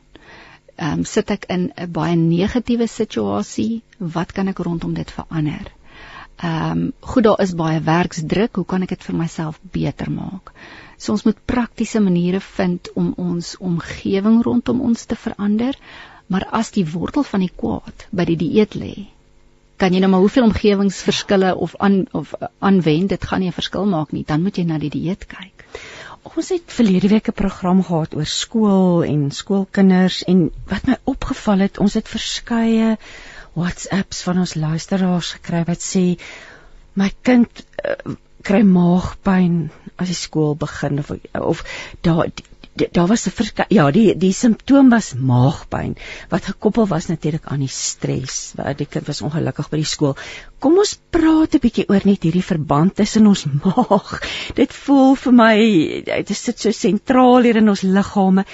Ehm um, sit ek in 'n baie negatiewe situasie? Wat kan ek rondom dit verander? Ehm um, goed daar is baie werksdruk, hoe kan ek dit vir myself beter maak? So ons moet praktiese maniere vind om ons omgewing rondom ons te verander, maar as die wortel van die kwaad by die dieet lê, kan jy nou maar hoeveel omgewingsverskille of aan of aanwend, dit gaan nie 'n verskil maak nie, dan moet jy na die dieet kyk. Ons het verlede week 'n program gehad oor skool en skoolkinders en wat my opgeval het, ons het verskeie WhatsApps van ons luisteraars gekry wat sê my kind uh, kry maagpyn as die skool begin of of daar daar was 'n ja die die simptoom was maagpyn wat gekoppel was natuurlik aan die stres die kind was ongelukkig by die skool kom ons praat 'n bietjie oor net hierdie verband tussen ons maag. Dit voel vir my dit sit so sentraal hier in ons liggame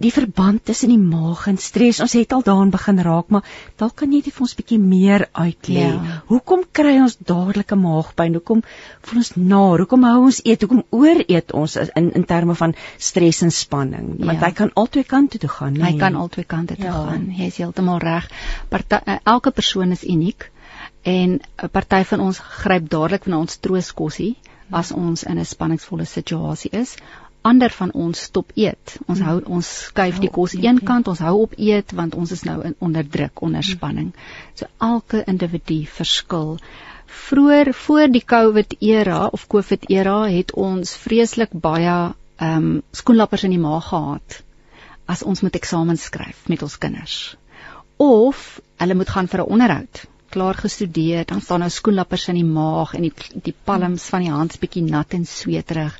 die verband tussen die maag en stres. Ons het al daarin begin raak, maar dalk kan jy dit vir ons bietjie meer uitlê. Ja. Hoekom kry ons dadelike maagpyn? Hoekom voel ons na? Hoekom hou ons eet? Hoekom ooreet ons in in terme van stres en spanning? Want ja. hy kan albei kante toe gaan, nee. Hy kan albei kante toe ja. gaan. Jy is heeltemal reg. Eh, elke persoon is uniek en 'n party van ons gryp dadelik na ons trooskossie as ons in 'n spanningsvolle situasie is ander van ons stop eet. Ons hou ons skuif die kos een kant, ons hou op eet want ons is nou in onder druk, onder spanning. So elke individu verskil. Vroeger voor die COVID era of COVID era het ons vreeslik baie ehm um, skoenlappers in die maag gehad as ons moet eksamens skryf met ons kinders. Of hulle moet gaan vir 'n onderhoud klaar gestudeer, dan staan nou skoenlappers in die maag en die die palms van die hand bietjie nat en sweterig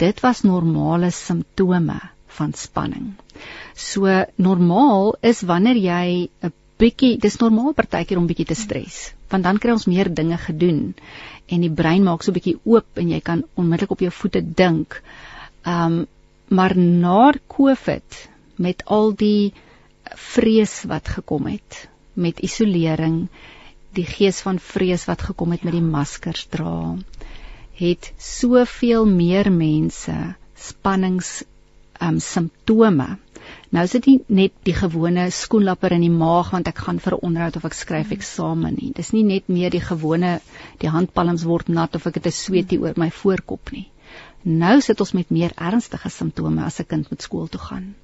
dit was normale simptome van spanning. So normaal is wanneer jy 'n bietjie dis normaal partykeer om bietjie te stres, want dan kry ons meer dinge gedoen en die brein maak so bietjie oop en jy kan onmiddellik op jou voete dink. Um maar na COVID met al die vrees wat gekom het met isolering, die gees van vrees wat gekom het met die maskers dra, het soveel meer mense spannings um simptome. Nou is dit nie net die gewone skoenlapper in die maag want ek gaan vir 'n onderhoud of ek skryf eksamen nie. Dis nie net meer die gewone die handpalms word nat of ek het 'n sweetie oor my voorkop nie. Nou sit ons met meer ernstige simptome as 'n kind moet skool toe gaan.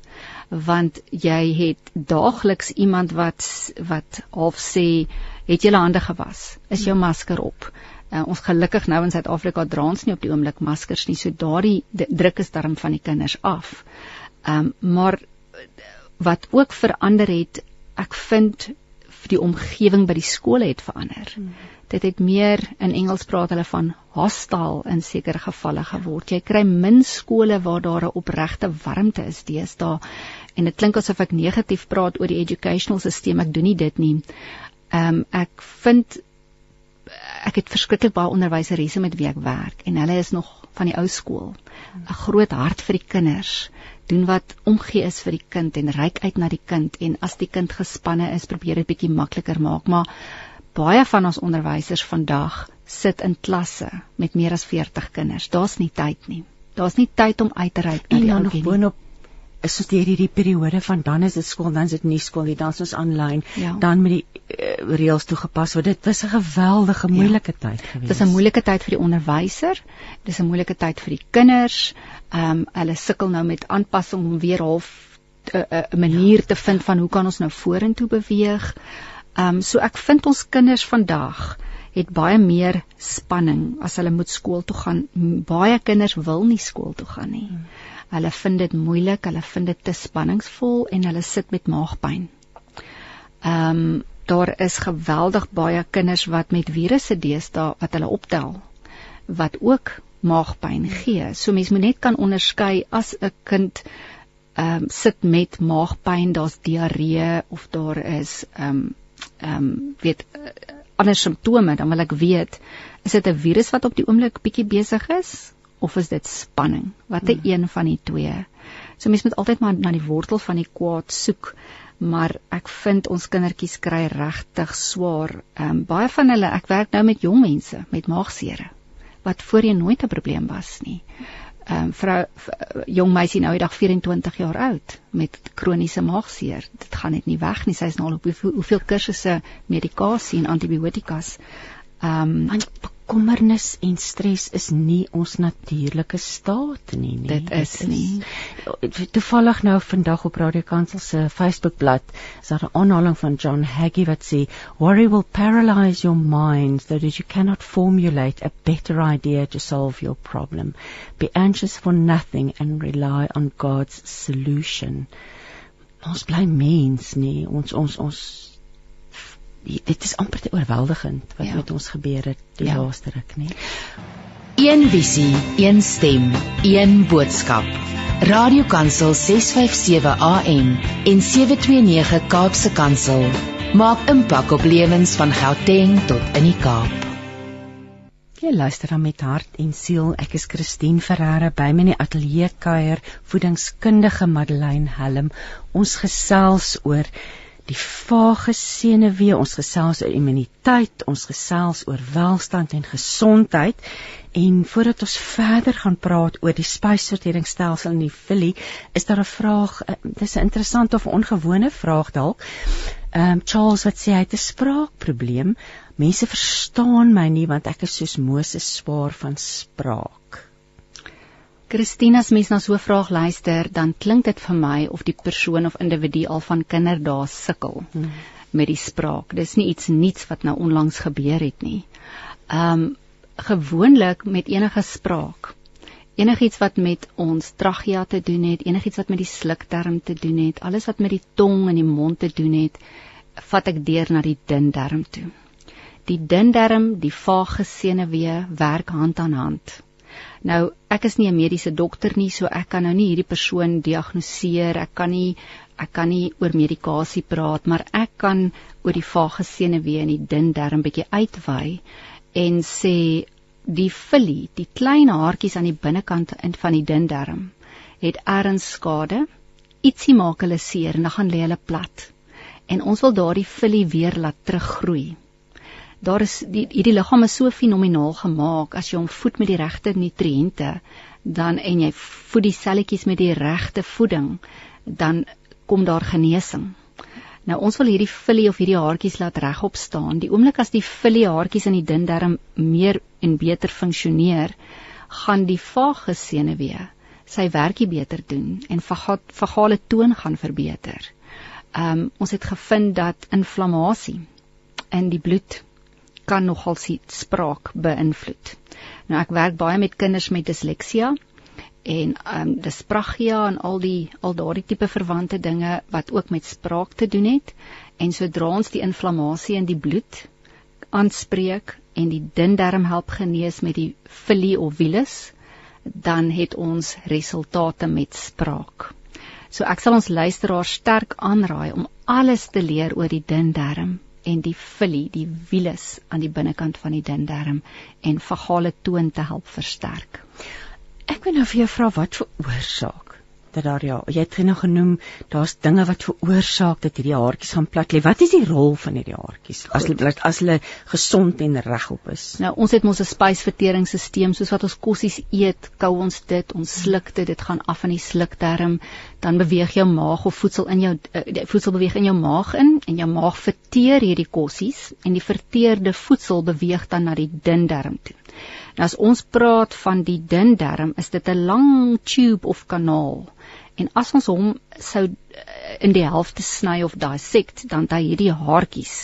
Want jy het daagliks iemand wat wat half sê, het jy hande gewas? Is jou masker op? Uh, ons gelukkig nou in Suid-Afrika dra ons nie op die oomblik maskers nie, so daardie druk is darm van die kinders af. Ehm um, maar wat ook verander het, ek vind die omgewing by die skole het verander. Hmm. Dit het meer in Engels praat hulle van hostile in sekere gevalle geword. Jy kry min skole waar daar 'n opregte warmte is deesdae en dit klink asof ek negatief praat oor die educational stelsel. Ek doen nie dit nie. Ehm um, ek vind ek het verskriklik baie onderwyseresse met wie ek werk en hulle is nog van die ou skool. 'n Groot hart vir die kinders, doen wat omgee is vir die kind en reik uit na die kind en as die kind gespanne is, probeer dit bietjie makliker maak, maar baie van ons onderwysers vandag sit in klasse met meer as 40 kinders. Daar's nie tyd nie. Daar's nie tyd om uit te reik na die ou kinders. En dan nog boonop is dit hierdie periode van dan is dit skool, dan is dit nie skool nie, dan is ons aanlyn, ja. dan met die uh, reëls toegepas word. Dit was 'n geweldige moeilike ja. tyd geweest. Dit is 'n moeilike tyd vir die onderwyser. Dit is 'n moeilike tyd vir die kinders. Ehm um, hulle sukkel nou met aanpassing om weer half eh, eh, 'n uh, manier ja. te vind van hoe kan ons nou vorentoe beweeg. Ehm um, so ek vind ons kinders vandag het baie meer spanning as hulle moet skool toe gaan. Baie kinders wil nie skool toe gaan nie. Hmm. Hulle vind dit moeilik, hulle vind dit te spanningsvol en hulle sit met maagpyn. Ehm um, daar is geweldig baie kinders wat met virusse deesdae wat hulle optel wat ook maagpyn gee. So mens moet net kan onderskei as 'n kind ehm um, sit met maagpyn, daar's diarree of daar is ehm um, ehm um, weet uh, ander simptome, dan wil ek weet is dit 'n virus wat op die oomblik bietjie besig is of is dit spanning? Watter hmm. een van die twee? So mens moet altyd maar na die wortel van die kwaad soek. maar ek vind ons kindertjies kry regtig swaar. Ehm um, baie van hulle, ek werk nou met jong mense met maagsere wat voorheen nooit 'n probleem was nie. Ehm um, vrou jong meisie nou eendag 24 jaar oud met kroniese maagseer. Dit gaan net nie weg nie. Sy is nou al op hoeveel, hoeveel kursusse medikasie en antibiotikas. Ehm um, bekommernis en stres is nie ons natuurlike staat nie, nie. Dit is, is nie. Toevallig nou vandag op Radio Kansel se Facebookblad is daar 'n aanhaling van John Hagee wat sê worry will paralyze your mind so that you cannot formulate a better idea to solve your problem. Be anxious for nothing and rely on God's solution. Ons bly mens nie. Ons ons ons dit is amper te oorweldigend wat ja. met ons gebeur het die ja. laaste ruk nie. Een visie, een stem, een boodskap. Radiokansel 657 AM en 729 Kaapse Kansel maak impak op lewens van Gauteng tot in die Kaap. Jy luister dan met hart en siel. Ek is Christine Ferreira by my in die ateljee kuier voedingskundige Madeleine Helm. Ons gesels oor die vage senuwee, ons gesels oor immuniteit, ons gesels oor welstand en gesondheid. En voordat ons verder gaan praat oor die spysverteringsstelsel in die villie, is daar 'n vraag, uh, dis 'n interessante of ongewone vraag dalk. Ehm um, Charles wat sê hy het 'n spraakprobleem. Mense verstaan my nie want ek is soos Moses swaar van spraak. Christina se mens na so 'n vraag luister, dan klink dit vir my of die persoon of individu al van kinderdae sukkel hmm. met die spraak. Dis nie iets nuuts wat nou onlangs gebeur het nie. Um gewoonlik met enige spraak. Enigiets wat met ons trachea te doen het, enigiets wat met die slukterm te doen het, alles wat met die tong en die mond te doen het, vat ek deur na die dun darm toe. Die dun darm, die vagus senuwee werk hand aan hand Nou ek is nie 'n mediese dokter nie, so ek kan nou nie hierdie persoon diagnoseer. Ek kan nie ek kan nie oor medikasie praat, maar ek kan oor die vagus senuwee en die dun darm bietjie uitwy en sê die filie, die klein haartjies aan die binnekant in van die dun darm het erns skade. Ietsie maak hulle seer en dan gaan lê hulle plat. En ons wil daardie filie weer laat teruggroei daar is die hierdie liggaam is so fenomenaal gemaak as jy hom voed met die regte nutriënte dan en jy voed die selletjies met die regte voeding dan kom daar genesing. Nou ons wil hierdie filie of hierdie haartjies laat regop staan. Die oomblik as die filie haartjies in die dun darm meer en beter funksioneer, gaan die vagus senuwee sy werkie beter doen en vagale toon gaan verbeter. Ehm um, ons het gevind dat inflammasie in die bloed kan nogal se spraak beïnvloed. Nou ek werk baie met kinders met disleksia en ehm um, dyspragia en al die al daardie tipe verwante dinge wat ook met spraak te doen het en sodra ons die inflammasie in die bloed aanspreek en die dun darm help genees met die filie of vilus dan het ons resultate met spraak. So ek sal ons luisteraars sterk aanraai om alles te leer oor die dun darm en die filie, die wielus aan die binnekant van die dun darm en vagale toon te help versterk. Ek wil nou vir jou vra wat veroorsaak dat daar ja, jy het genoeg genoem, daar's dinge wat veroorsaak dat hierdie haartjies gaan plat lê. Wat is die rol van hierdie haartjies as hulle as hulle gesond en regop is? Nou, ons het mos 'n spysverteringsstelsel, soos wat ons kossies eet, kou ons dit, ons sluk dit, dit gaan af in die slukdarm, dan beweeg jou maag of voedsel in jou uh, voedsel beweeg in jou maag in en jou maag verteer hierdie kossies en die verteerde voedsel beweeg dan na die dun darm toe. Nou as ons praat van die dun darm, is dit 'n lang tube of kanaal En as ons hom sou eh, in die helfte sny of dissect, dan daai hierdie haartjies,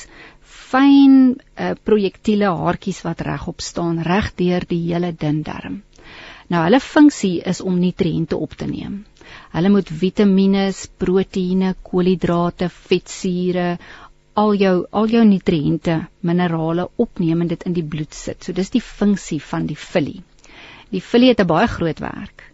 fyn uh, projektiele haartjies wat regop staan reg deur die hele dun darm. Nou hulle funksie is om nutriënte op te neem. Hulle moet vitamiene, proteïene, koolhidrate, vetsure, al jou al jou nutriënte, minerale opneem en dit in die bloed sit. So dis die funksie van die filie. Die filie het 'n baie groot werk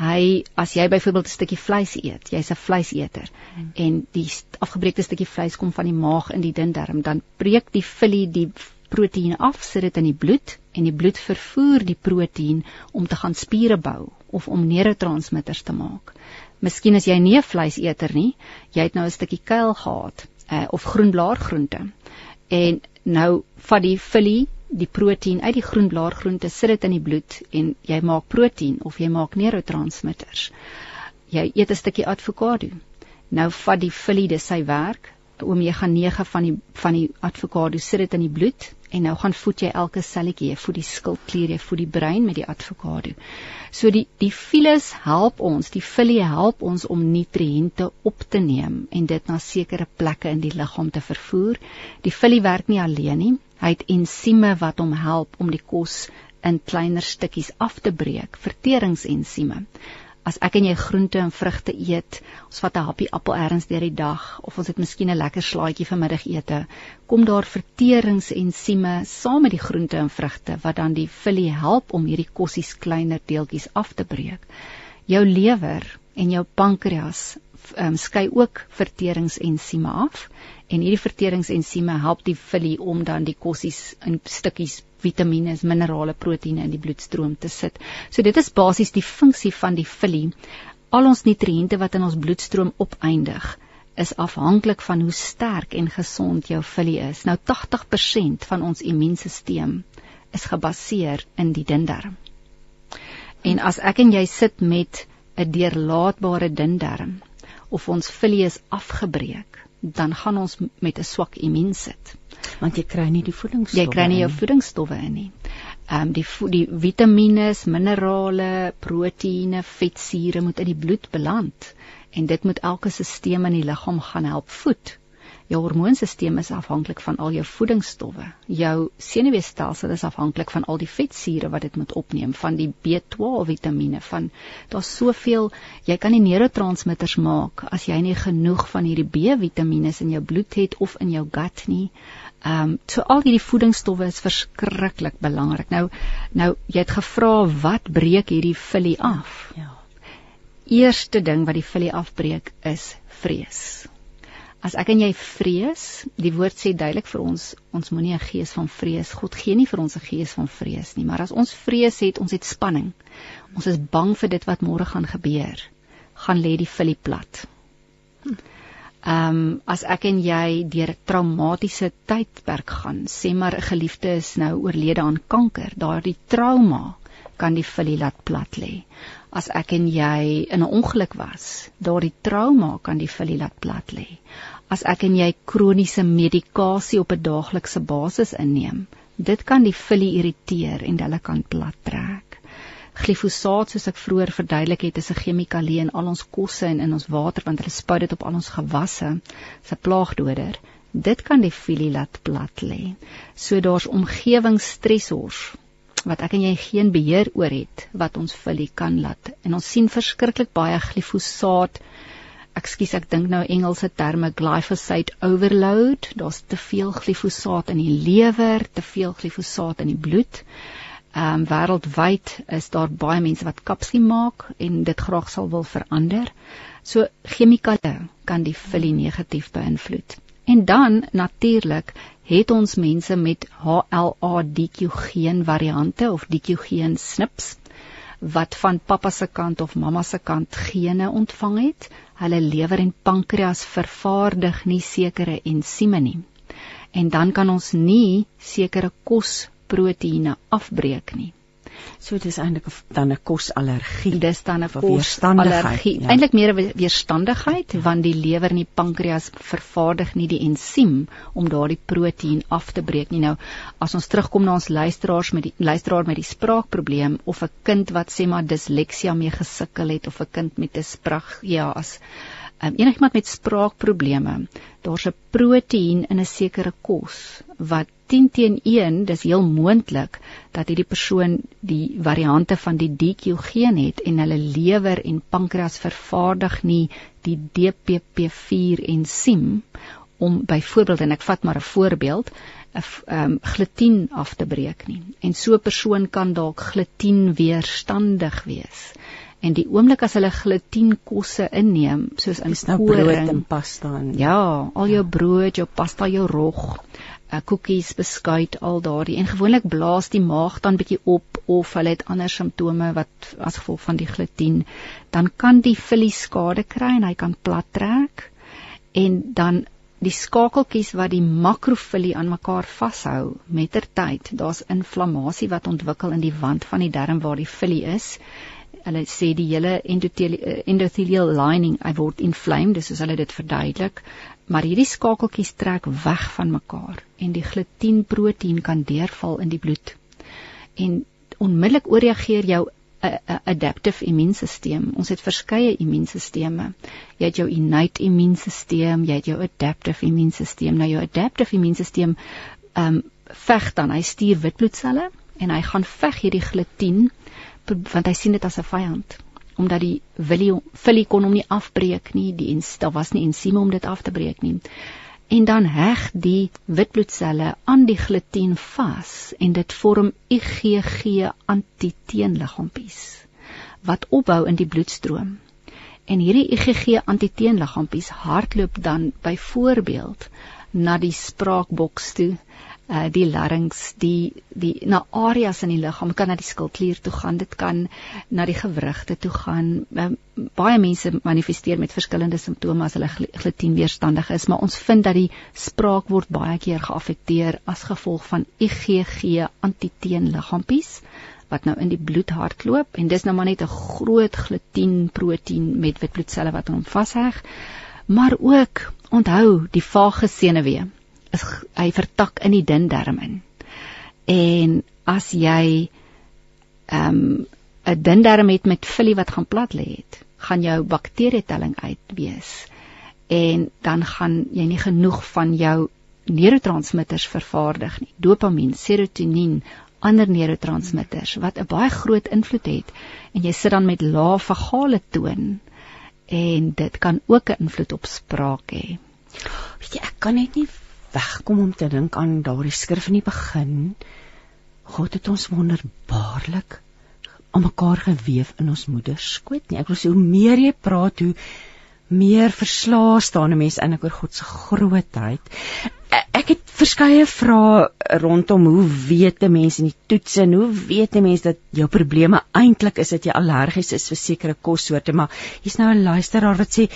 hy as jy byvoorbeeld 'n stukkie vleis eet, jy's 'n vleiseter hmm. en die afgebreekte stukkie vleis kom van die maag in die dun darm, dan breek die filie die proteïen af, sit dit in die bloed en die bloed vervoer die proteïen om te gaan spiere bou of om neurotransmitters te maak. Miskien as jy nie 'n vleiseter nie, jy het nou 'n stukkie kuil gehad uh, of groenblaargroente. En nou vat die filie die proteïen uit die groenblaargroente, sit dit in die bloed en jy maak proteïen of jy maak neurotransmitters. Jy eet 'n stukkie avokado. Nou vat die filie dis sy werk, omega 9 van die van die avokado sit dit in die bloed en nou gaan voed jy elke selletjie, jy voed die skildklier, jy voed die brein met die avokado. So die die files help ons, die filie help ons om nutriënte op te neem en dit na sekere plekke in die liggaam te vervoer. Die filie werk nie alleen nie. Hy het ensieme wat hom help om die kos in kleiner stukkies af te breek, verteringsensieme as ek en jy groente en vrugte eet, ons vat 'n happie appel eers deur die dag of ons het miskien 'n lekker slaaitjie vir middagete, kom daar verteringsensieme saam met die groente en vrugte wat dan die filie help om hierdie kossies kleiner deeltjies af te breek. Jou lewer en jou pankreas um, skei ook verteringsensieme af en hierdie verteringsensieme help die filie om dan die kossies in stukkies vitamiene, minerale, proteïene in die bloedstroom te sit. So dit is basies die funksie van die filie. Al ons nutriënte wat in ons bloedstroom opeindig, is afhanklik van hoe sterk en gesond jou filie is. Nou 80% van ons immuunstelsel is gebaseer in die dun darm. En as ek en jy sit met 'n deurlaatbare dun darm of ons filie is afgebreek, dan gaan ons met 'n swak immuun sit want jy kry nie die voedingsstowwe jy kry nie jou voedingsstowwe in nie ehm um, die die vitamiene, minerale, proteïene, vetsure moet in die bloed beland en dit moet elke stelsel in die liggaam gaan help voed Jou hormoonstelsel is afhanklik van al jou voedingsstowwe. Jou senuweestelsel is afhanklik van al die vetsure wat dit moet opneem, van die B12 vitamiene, van daar's soveel, jy kan nie neurotransmitters maak as jy nie genoeg van hierdie B-vitamiene in jou bloed het of in jou gut nie. Ehm um, so al hierdie voedingsstowwe is verskriklik belangrik. Nou nou jy het gevra wat breek hierdie filie af? Ja. Eerste ding wat die filie afbreek is vrees. As ek en jy vrees, die woord sê duidelik vir ons, ons moenie 'n gees van vrees. God gee nie vir ons 'n gees van vrees nie, maar as ons vrees het, ons het spanning. Ons is bang vir dit wat môre gaan gebeur. Gaan lê die filie plat. Ehm um, as ek en jy deur 'n traumatiese tydperk gaan, sê maar 'n geliefde is nou oorlede aan kanker, daardie trauma kan die filie laat plat lê as ek en jy in 'n ongeluk was, daardie trauma kan die filie laat plat lê. As ek en jy kroniese medikasie op 'n daaglikse basis inneem, dit kan die filie irriteer en hulle kan plat trek. Glifosaat, soos ek vroeër verduidelik het, is 'n chemikalie in al ons kosse en in ons water want hulle spuit dit op al ons gewasse, 'n plaagdoder. Dit kan die filie laat plat lê. So daar's omgewingsstressors wat ek en jy geen beheer oor het wat ons filie kan laat. En ons sien verskriklik baie glifosaat. Ekskuus, ek dink nou Engelse terme glyphosate overload. Daar's te veel glifosaat in die lewer, te veel glifosaat in die bloed. Ehm um, wêreldwyd is daar baie mense wat kapsie maak en dit graag sal wil verander. So chemikale kan die filie negatief beïnvloed. En dan natuurlik het ons mense met HLA-DQ geen variante of DQ geen snips wat van pappa se kant of mamma se kant gene ontvang het. Hulle lewer en pankreas vervaardig nie sekere ensieme nie. En dan kan ons nie sekere kosproteïene afbreek nie. So dit is eintlik dan 'n kosallergie. Dis dan 'n weerstandigheid. Ja. Eintlik meer 'n weerstandigheid ja. want die lewer en die pankreas vervaardig nie die ensiem om daardie proteïen af te breek nie. Nou as ons terugkom na ons luisteraars met die luisteraar met die spraakprobleem of 'n kind wat sê maar disleksia mee gesukkel het of 'n kind met 'n sprag ja as um, enigiemand met spraakprobleme, daar's 'n proteïen in 'n sekere kos wat 10 teen 1, dis heel moontlik dat hierdie persoon die variante van die DQ geen het en hulle lewer en pankreas vervaardig nie die DPP4 ensiem om byvoorbeeld en ek vat maar 'n voorbeeld 'n um, glutien af te breek nie. En so 'n persoon kan dalk glutien weerstandig wees en die oomblik as hulle glutienkosse inneem soos in nou brood en pasta en ja al jou ja. brood jou pasta jou rog uh, koekies, beskuit, al daardie. En gewoonlik blaas die maag dan bietjie op of hulle het ander simptome wat as gevolg van die glutien, dan kan die vullie skade kry en hy kan plat trek. En dan die skakeltjies wat die makrofillie aan mekaar vashou mettertyd daar's inflammasie wat ontwikkel in die wand van die darm waar die vullie is hulle sê die hele endothelial lining hy word inflamed dis soos hulle dit verduidelik maar hierdie skakeltjies trek weg van mekaar en die glutienproteïen kan deurval in die bloed. En onmiddellik ooreageer jou eh, eh, adaptive immuunstelsel. Ons het verskeie immuunstelsels. Jy het jou innate immuunstelsel, jy het jou adaptive immuunstelsel. Nou jou adaptive immuunstelsel ehm um, veg dan, hy stuur witbloedselle en hy gaan veg hierdie glutien want hy sien dit as 'n vyand omdat die filie kon hom nie afbreek nie, die ens daar was nie ensieme om dit af te breek nie. En dan heg die witbloedselle aan die glutien vas en dit vorm IgG antiteenliggaampies wat opbou in die bloedstroom. En hierdie IgG antiteenliggaampies hardloop dan byvoorbeeld na die spraakboks toe uh die larynx die die na areas in die liggaam kan na die skildklier toe gaan dit kan na die gewrigte toe gaan. Uh, baie mense manifesteer met verskillende simptome as hulle glutienweerstandig is maar ons vind dat die spraak word baie keer geaffekteer as gevolg van IgG antiteenliggaampies wat nou in die bloed hardloop en dis nou maar net 'n groot glutienproteïen met witbloedselle wat hom vasheg. Maar ook onthou die vage senuwee is hy vertak in die dun darm in. En as jy ehm um, 'n dun darm het met vullie wat gaan plat lê het, gaan jou bakterietelling uitwees. En dan gaan jy nie genoeg van jou neurotransmitters vervaardig nie. Dopamien, serotonien, ander neurotransmitters wat 'n baie groot invloed het en jy sit dan met lae vagale toon en dit kan ook 'n invloed op spraak hê. Weet jy, ek kan net nie wegkom om te dink aan daardie skrif in die begin. God het ons wonderbaarlik aan mekaar gewewe in ons moederskoot nie. Ek wil sê hoe meer jy praat, hoe meer verslae staan 'n mens eintlik oor God se grootheid. Ek het verskeie vrae rondom hoe weet 'n mens in die toetse en hoe weet 'n mens dat jou probleme eintlik is dat jy allergies is vir sekere kossoorte, maar hier's nou 'n luisteraar wat sê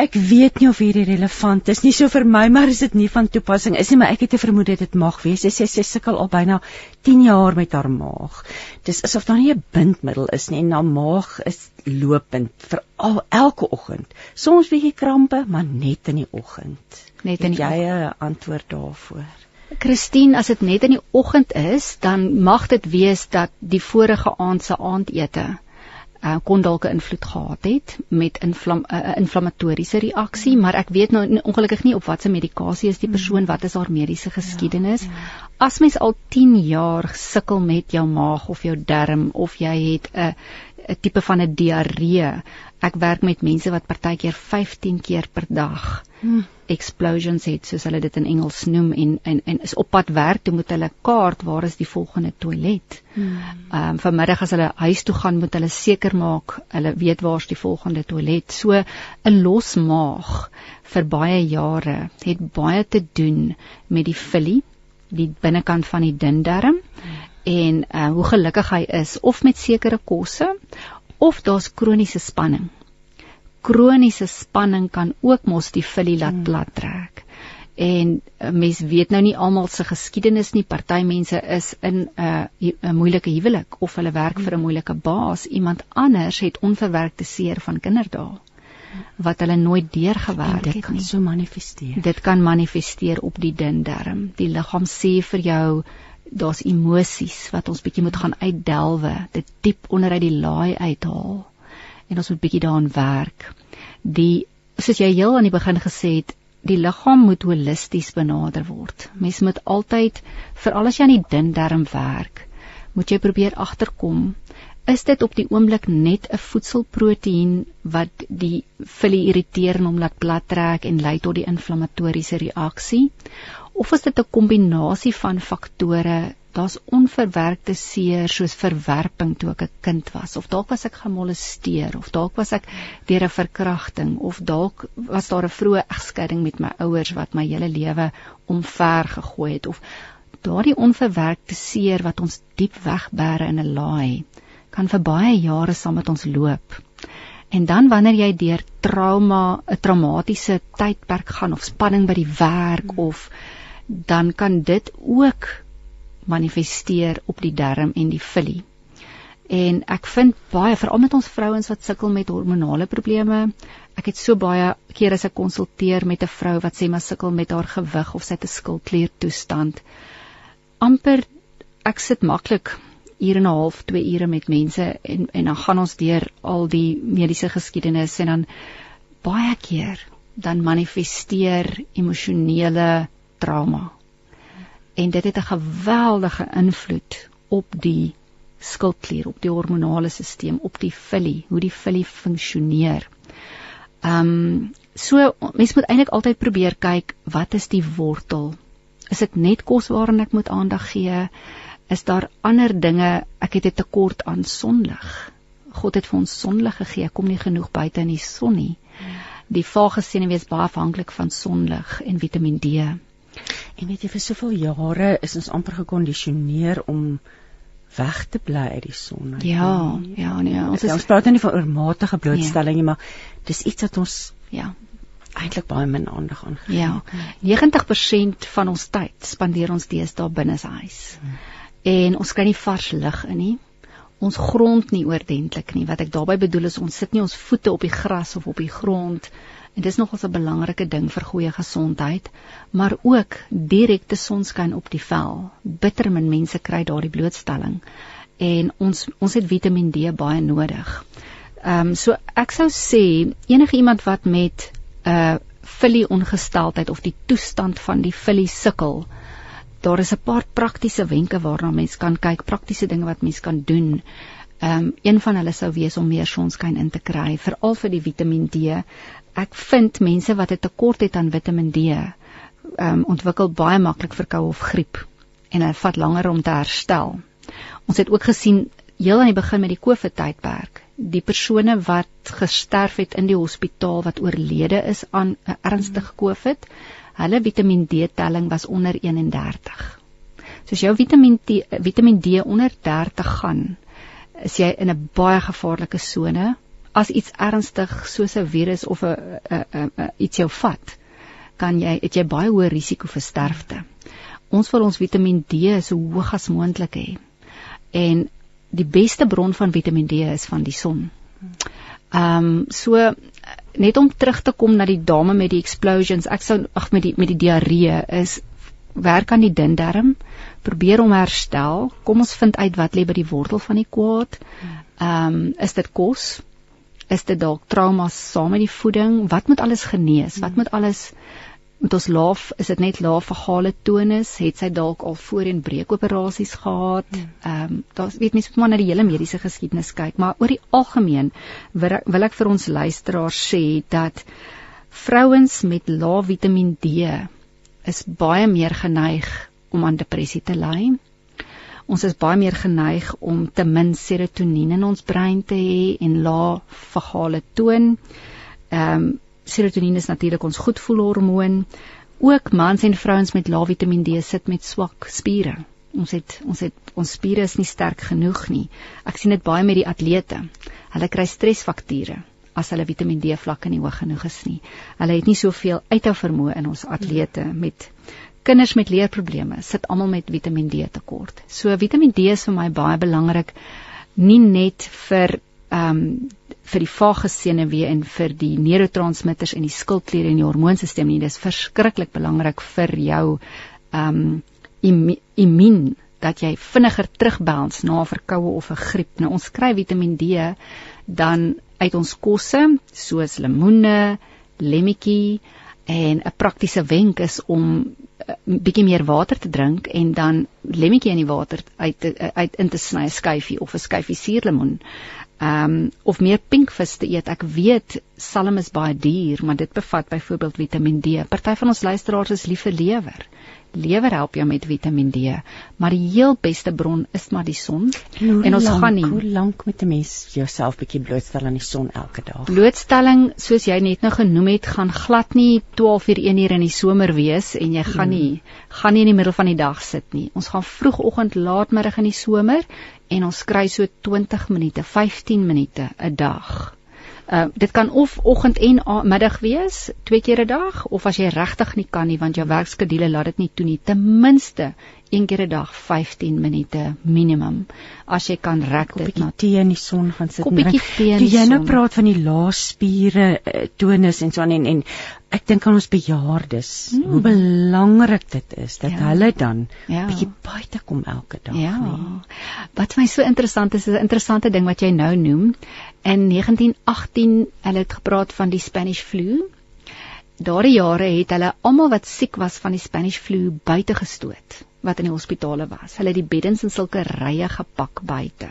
Ek weet nie of hierdie relevant is nie so vir my maar is dit nie van toepassing is nie maar ek het 'n vermoede dit mag wees. Sy sê sy sukkel al byna 10 jaar met haar maag. Dis asof daar nie 'n bindmiddel is nie en haar maag is lopend vir al elke oggend. Soms bietjie krampe, maar net in die oggend. Net in die jy 'n antwoord daarvoor. Christine, as dit net in die oggend is, dan mag dit wees dat die vorige aand se aandete uh, kon dalk 'n invloed gehad het met 'n inflam, uh, inflammatoriese reaksie, maar ek weet nou ongelukkig nie op watter medikasie is die mm. persoon, wat is haar mediese geskiedenis. Ja, ja. As mens al 10 jaar sukkel met jou maag of jou darm of jy het 'n 'n tipe van 'n diarree. Ek werk met mense wat partykeer 15 keer per dag hmm. explosions het soos hulle dit in Engels noem en en en is op pad werk toe moet hulle kaart waar is die volgende toilet. Hmm. Ehm um, vanmiddag as hulle huis toe gaan moet hulle seker maak hulle weet waar's die volgende toilet. So 'n los maag vir baie jare het baie te doen met die filie, die binnekant van die dun darm. Hmm en uh, hoe gelukkig hy is of met sekere kosse of daar's kroniese spanning. Kroniese spanning kan ook mos die filie laat hmm. plat trek. En uh, mens weet nou nie almal se geskiedenis nie. Party mense is in 'n uh, 'n moeilike huwelik of hulle werk vir 'n hmm. moeilike baas. Iemand anders het onverwerkte seer van kinderdae wat hulle nooit deurgewerk het. Dit kan so manifesteer. Dit kan manifesteer op die dun darm. Die liggaam sê vir jou daar's emosies wat ons bietjie moet gaan uitdelwe, dit diep onder uit die laai uithaal en ons moet bietjie daaraan werk. Die soos jy heel aan die begin gesê het, die liggaam moet holisties benader word. Mens moet altyd veral as jy aan die dun darm werk, moet jy probeer agterkom is dit op die oomblik net 'n voedselproteïen wat die filie irriteer en hom laat plat trek en lei tot die inflammatoriese reaksie? Of is dit 'n kombinasie van faktore? Daar's onverwerkte seer soos verwerping toe ek 'n kind was. Of dalk was ek gemolesteer of dalk was ek deur 'n verkrachting of dalk was daar 'n vroeë egskeiding met my ouers wat my hele lewe omver gegooi het. Of daardie onverwerkte seer wat ons diep wegbêre in 'n laai kan vir baie jare saam met ons loop. En dan wanneer jy deur trauma, 'n traumatiese tydperk gaan of spanning by die werk of dan kan dit ook manifesteer op die darm en die vullie. En ek vind baie veral met ons vrouens wat sukkel met hormonale probleme. Ek het so baie kere as ek konsulteer met 'n vrou wat sê maar sukkel met haar gewig of sy het 'n skildklier toestand. amper ek sit maklik ure en 'n half, 2 ure met mense en en dan gaan ons deur al die mediese geskiedenis en dan baie keer dan manifesteer emosionele trauma en dit het 'n geweldige invloed op die skildklier, op die hormonale stelsel, op die vullie, hoe die vullie funksioneer. Ehm um, so mens moet eintlik altyd probeer kyk wat is die wortel? Is dit net kos waaraan ek moet aandag gee? Is daar ander dinge? Ek het 'n tekort aan sonlig. God het vir ons sonlig gegee. Kom nie genoeg buite in die son nie. Die vage senuwee is baie afhanklik van sonlig en Vitamiin D. En weet jy vir soveel jare is ons amper gekondisioneer om weg te bly uit die son. Ja, ja, nee, ons is, ons praat nie van oormatige blootstelling nie, nee. maar dis iets wat ons ja eintlik baie min aandag aan gee. Ja. 90% van ons tyd spandeer ons deesdae binne se huis. Hmm. En ons kry nie vars lug in nie. Ons grond nie oordentlik nie. Wat ek daarmee bedoel is ons sit nie ons voete op die gras of op die grond En dis nogals 'n belangrike ding vir goeie gesondheid, maar ook direkte sonskyn op die vel. Bitter min mense kry daardie blootstelling en ons ons het Vitamiin D baie nodig. Ehm um, so ek sou sê enige iemand wat met 'n uh, vullie ongesteldheid of die toestand van die vullie sukkel, daar is 'n paar praktiese wenke waarna mens kan kyk, praktiese dinge wat mens kan doen. Ehm um, een van hulle sou wees om meer sonskyn in te kry, veral vir die Vitamiin D ek vind mense wat 'n tekort het aan Vitamiin D, ehm um, ontwikkel baie maklik verkoue of griep en dit vat langer om te herstel. Ons het ook gesien heel aan die begin met die COVID tydperk, die persone wat gesterf het in die hospitaal wat oorlede is aan 'n ernstige COVID, hulle Vitamiin D telling was onder 31. Soos jou Vitamiin D Vitamiin D onder 30 gaan, is jy in 'n baie gevaarlike sone as iets ernstig soos 'n virus of 'n iets jou vat, kan jy het jy baie hoë risiko vir sterfte. Ons wil ons Vitamiin D so hoog as moontlik hê. En die beste bron van Vitamiin D is van die son. Ehm um, so net om terug te kom na die dame met die explosions, ek sou ag met die met die diarree is werk aan die dun darm, probeer om herstel. Kom ons vind uit wat lê by die wortel van die kwaad. Ehm um, is dit kos? is dit dalk traumas saam met die voeding? Wat moet alles genees? Wat moet alles met ons laaf, is dit net laaf vagale tonus? Het sy dalk al voorheen breekoperasies gehad? Hmm. Ehm um, daar weet mense moet maar na die hele mediese geskiedenis kyk, maar oor die algemeen wil ek, wil ek vir ons luisteraars sê dat vrouens met lae Vitamiin D is baie meer geneig om aan depressie te ly ons is baie meer geneig om te min serotonien in ons brein te hê en lae vagale toon. Ehm um, serotonien is natuurlik ons goedvoelhormoon. Ook mans en vrouens met lae Vitamiin D sit met swak spiere. Ons het ons het ons spiere is nie sterk genoeg nie. Ek sien dit baie met die atlete. Hulle kry stresfakture as hulle Vitamiin D vlakke nie hoog genoeg is nie. Hulle het nie soveel uithou vermoë in ons atlete met kinders met leerprobleme sit almal met Vitamiin D tekort. So Vitamiin D is vir my baie belangrik nie net vir ehm um, vir die vaaggesenuwee en vir die neurotransmitters en die skildkliere en die hormoonstelsel nie. Dis verskriklik belangrik vir jou ehm um, immuun dat jy vinniger terugbouns na 'n verkoue of 'n griep. Nou ons kry Vitamiin D dan uit ons kosse soos lemoene, lemmetjie en 'n praktiese wenk is om 'n bietjie meer water te drink en dan lemmetjie in die water uit uit in te sny 'n skyfie of 'n skyfie suurlemoen. Ehm um, of meer pinkvis te eet. Ek weet salm is baie duur, maar dit bevat byvoorbeeld Vitamiin D. Party van ons luisteraars is lief vir lewer. Lewer help jou met Vitamiin D, maar die heel beste bron is maar die son. En, en ons lang, gaan nie Hoe lank moet 'n mens jouself bietjie blootstel aan die son elke dag? blootstelling soos jy net nou genoem het gaan glad nie 12 uur 1 uur in die somer wees en jy gaan nie gaan nie in die middel van die dag sit nie. Ons gaan vroegoggend laatmiddag in die somer en ons kry so 20 minute, 15 minute 'n dag. Uh dit kan of oggend en middag wees, twee keer 'n dag, of as jy regtig nie kan nie want jou werkskedule laat dit nie toe nie, ten minste een keer 'n dag 15 minute minimum. As jy kan rek dit na tee in die son gaan sit. en tee in Toe die jy nou praat van die laasspiere uh, tonus en so aan en, en ek dink aan ons bejaardes. Mm. Hoe belangrik dit is dat Ja. hulle dan Ja. bietjie buite kom elke dag, Ja. nee. Wat my so interessant is, is 'n interessante ding wat jy nou noem. In 1918 hulle het gepraat van die Spanish flu. Daardie jare het hulle almal wat siek was van die Spanish flu buite gestoot wat in die hospitale was. Hulle het die beddens in sulke rye gepak buite.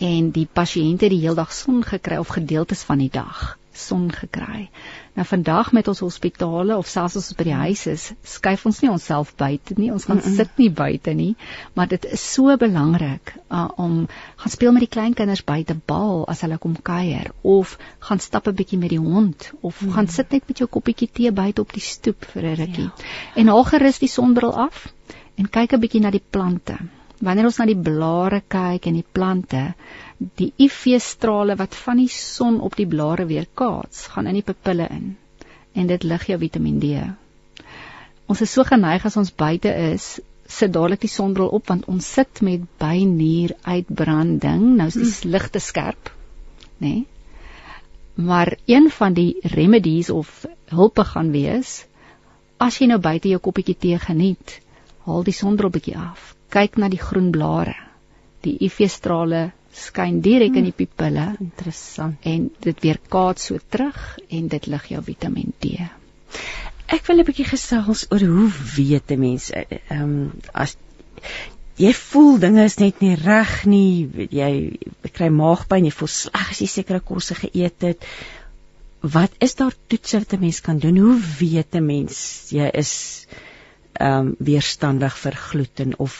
En die pasiënte het die heeldag son gekry of gedeeltes van die dag son gekry. Nou vandag met ons hospitale of selfs as ons by die huis is, skuif ons nie onsself buite nie. Ons gaan mm -mm. sit nie buite nie, maar dit is so belangrik uh, om gaan speel met die kleinkinders buite bal as hulle kom kuier of gaan stap 'n bietjie met die hond of mm. gaan sit net met jou koppietjie tee buite op die stoep vir 'n rukkie. Ja. En haal gerus die sonbril af en kyk 'n bietjie na die plante. Wanneer ons na die blare kyk en die plante, die UV-strale wat van die son op die blare weerkaats, gaan in die pupille in en dit lig jou Vitamiin D. Ons is so geneig as ons buite is, sit dadelik die sonbril op want ons sit met bynier uitbranding. Nou is die ligte skerp, nê? Nee? Maar een van die remedies of hulpe gaan wees as jy nou buite jou koppietjie tee geniet, haal die sonbril bietjie af. Kyk na die groen blare. Die UV-strale skyn direk in die pupille Interessant. en dit weerkaats so terug en dit lig jou Vitamiin D. Ek wil 'n bietjie gesels oor hoe weet 'n mens eh, ehm um, as jy voel dinge is net nie reg nie, jy kry maagpyn, jy voel sleg as jy sekere kosse geëet het. Wat is daar toetse wat 'n mens kan doen? Hoe weet 'n mens jy is ehm um, weerstandig vir gluten of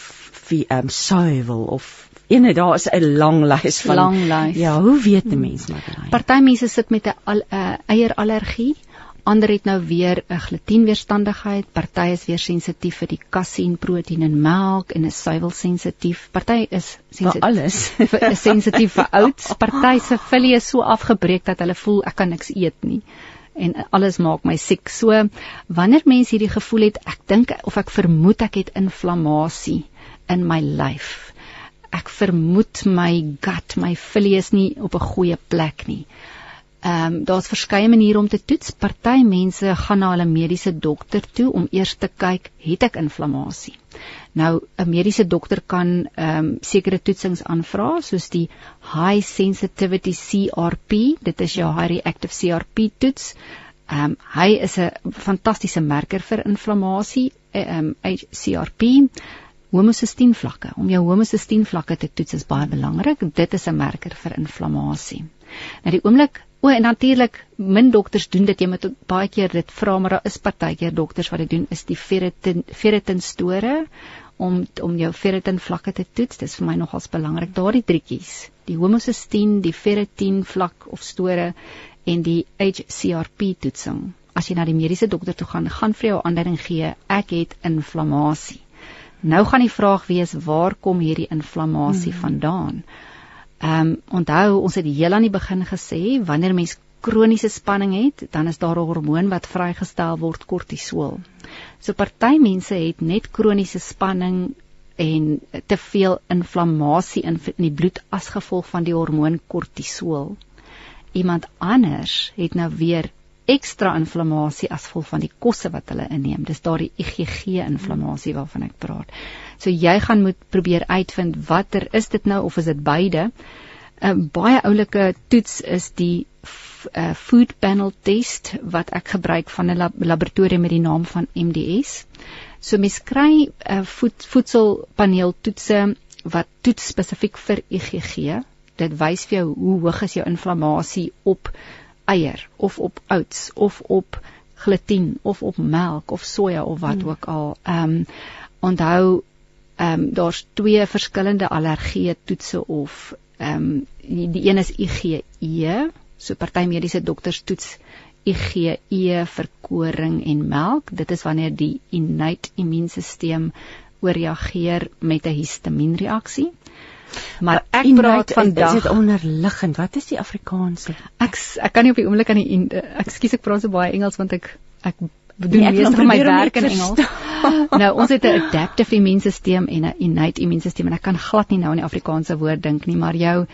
ehm um, suiwel of ene daar is 'n lang lys van Lang lys. Ja, hoe weet 'n mens maar daai? Party mense sit met 'n al- 'n eierallergie, ander het nou weer 'n glutenweerstandigheid, party is weer sensitief vir die kasien, proteïen in melk en is suiwelsensitief. Party is vir sensitief alles. vir is sensitief vir oats. Party se vullie is so afgebreek dat hulle voel ek kan niks eet nie en alles maak my siek. So wanneer mense hierdie gevoel het, ek dink of ek vermoed ek het inflammasie in my lyf. Ek vermoed my gut, my vullie is nie op 'n goeie plek nie. Ehm um, daar's verskeie maniere om te toets. Party mense gaan na hulle mediese dokter toe om eers te kyk, het ek inflammasie. Nou 'n mediese dokter kan ehm um, sekere toetsings aanvra soos die high sensitivity CRP, dit is jou high reactive CRP toets. Ehm um, hy is 'n fantastiese merker vir inflammasie, ehm um, CRP homosistien vlakke. Om jou homosistien vlakke te toets is baie belangrik. Dit is 'n merker vir inflammasie. Nou die oomblik O en natuurlik min dokters doen dit jy moet baie keer dit vra maar daar is partykeer dokters wat dit doen is die ferritin ferritin store om om jou ferritin vlakke te toets. Dis vir my nogals belangrik. Daardie drietjies. Die homosistien die ferritin vlak of store en die HCRP toetsing. As jy na die mediese dokter toe gaan gaan vir jou aanduiding gee ek het inflammasie. Nou gaan die vraag wees waar kom hierdie inflammasie hmm. vandaan? Ehm um, onthou ons het heel aan die begin gesê wanneer mens kroniese spanning het, dan is daar 'n hormoon wat vrygestel word kortisol. So party mense het net kroniese spanning en te veel inflammasie in, in die bloed as gevolg van die hormoon kortisol. Iemand anders het nou weer ekstra inflammasie as gevolg van die kosse wat hulle inneem. Dis daardie IgG inflammasie waarvan ek praat. So jy gaan moet probeer uitvind watter is dit nou of is dit beide? 'n uh, Baie oulike toets is die uh, food panel test wat ek gebruik van 'n lab laboratorium met die naam van MDS. So mens kry 'n uh, voed voedselpaneel toetse wat toets spesifiek vir IgG. Dit wys vir jou hoe hoog is jou inflammasie op eier of op oats of op glutien of op melk of soja of wat hmm. ook al. Ehm um, onthou ehm um, daar's twee verskillende allergie toetse of ehm um, die, die een is IgE, so party mediese dokters toets IgE vir koring en melk. Dit is wanneer die innate immuunstelsel ooreageer met 'n histamienreaksie. Maar ek praat vandag is dit onderliggend. Wat is die Afrikaanse? Ek ek kan nie op die oomblik aan die ek skuis ek praat so baie Engels want ek ek doen nee, meeste van my werk in Engels. nou ons het 'n adaptive immuunstelsel en 'n innate immuunstelsel en ek kan glad nie nou aan die Afrikaanse woord dink nie, maar jou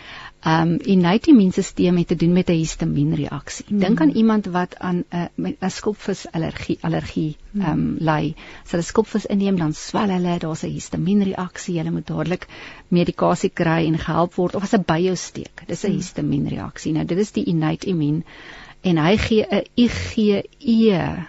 um innate immuunstelsel het te doen met 'n histamienreaksie. Hmm. Dink aan iemand wat aan 'n 'n skulpvisallergie allergie um hmm. ly. As hulle skulpvis inneem dan swel hulle, daar's 'n histamienreaksie. Hulle moet dadelik medikasie kry en gehelp word of as 'n by jou steek. Dis 'n hmm. histamienreaksie. Nou dit is die innate immuun en hy gee 'n IgE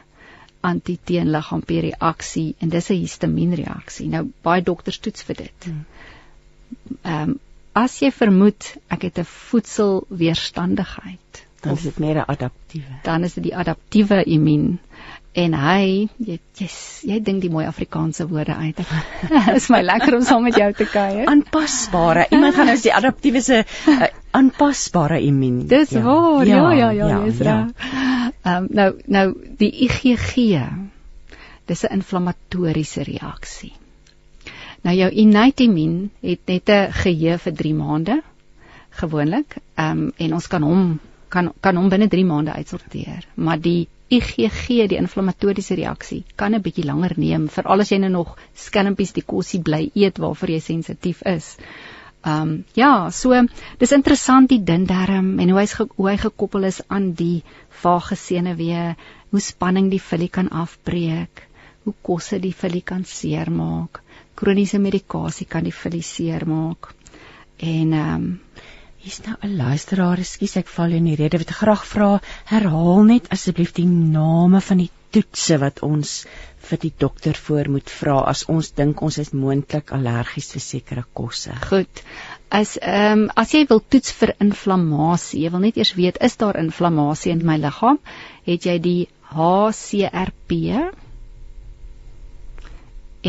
antiteenliggaam per reaksie en dis 'n histamienreaksie. Nou baie dokters toets vir dit. Ehm um, as jy vermoed ek het 'n voedselweerstandigheid, dan is dit meer 'n adaptiewe. Dan is dit die adaptiewe immuun en hy jy yes, jy dink die mooi Afrikaanse woorde uit. Dit is my lekker om saam met jou te kuier. Aanpasbare. Iemand gaan nou sê adaptiewe se uh, aanpasbare immuun. Dis ja. waar. Ja, ja, ja, ja, ja. ja. Ehm um, nou nou die IgG. Dis 'n inflammatoriese reaksie. Nou jou innate immuun het net 'n geheue vir 3 maande gewoonlik. Ehm um, en ons kan hom kan kan hom binne 3 maande uitsorteer. Maar die IgG, die inflammatoriese reaksie, kan 'n bietjie langer neem veral as jy nou nog skelmpies die kosie bly eet waarvoor jy sensitief is. Ehm um, ja, so dis interessant die dindarm en hoe hy hoe hy gekoppel is aan die vaage senuwee, hoe spanning die vullie kan afbreek, hoe kosse die vullie kan seermaak kroniese medikasie kan die filiseer maak. En ehm um, hier's nou 'n luisteraar, ekskuus ek val in die rede wat graag vra, herhaal net asseblief die name van die toetse wat ons vir die dokter voor moet vra as ons dink ons is moontlik allergies vir sekere kosse. Goed. As ehm um, as jy wil toets vir inflammasie, jy wil net eers weet is daar inflammasie in my liggaam, het jy die HCRP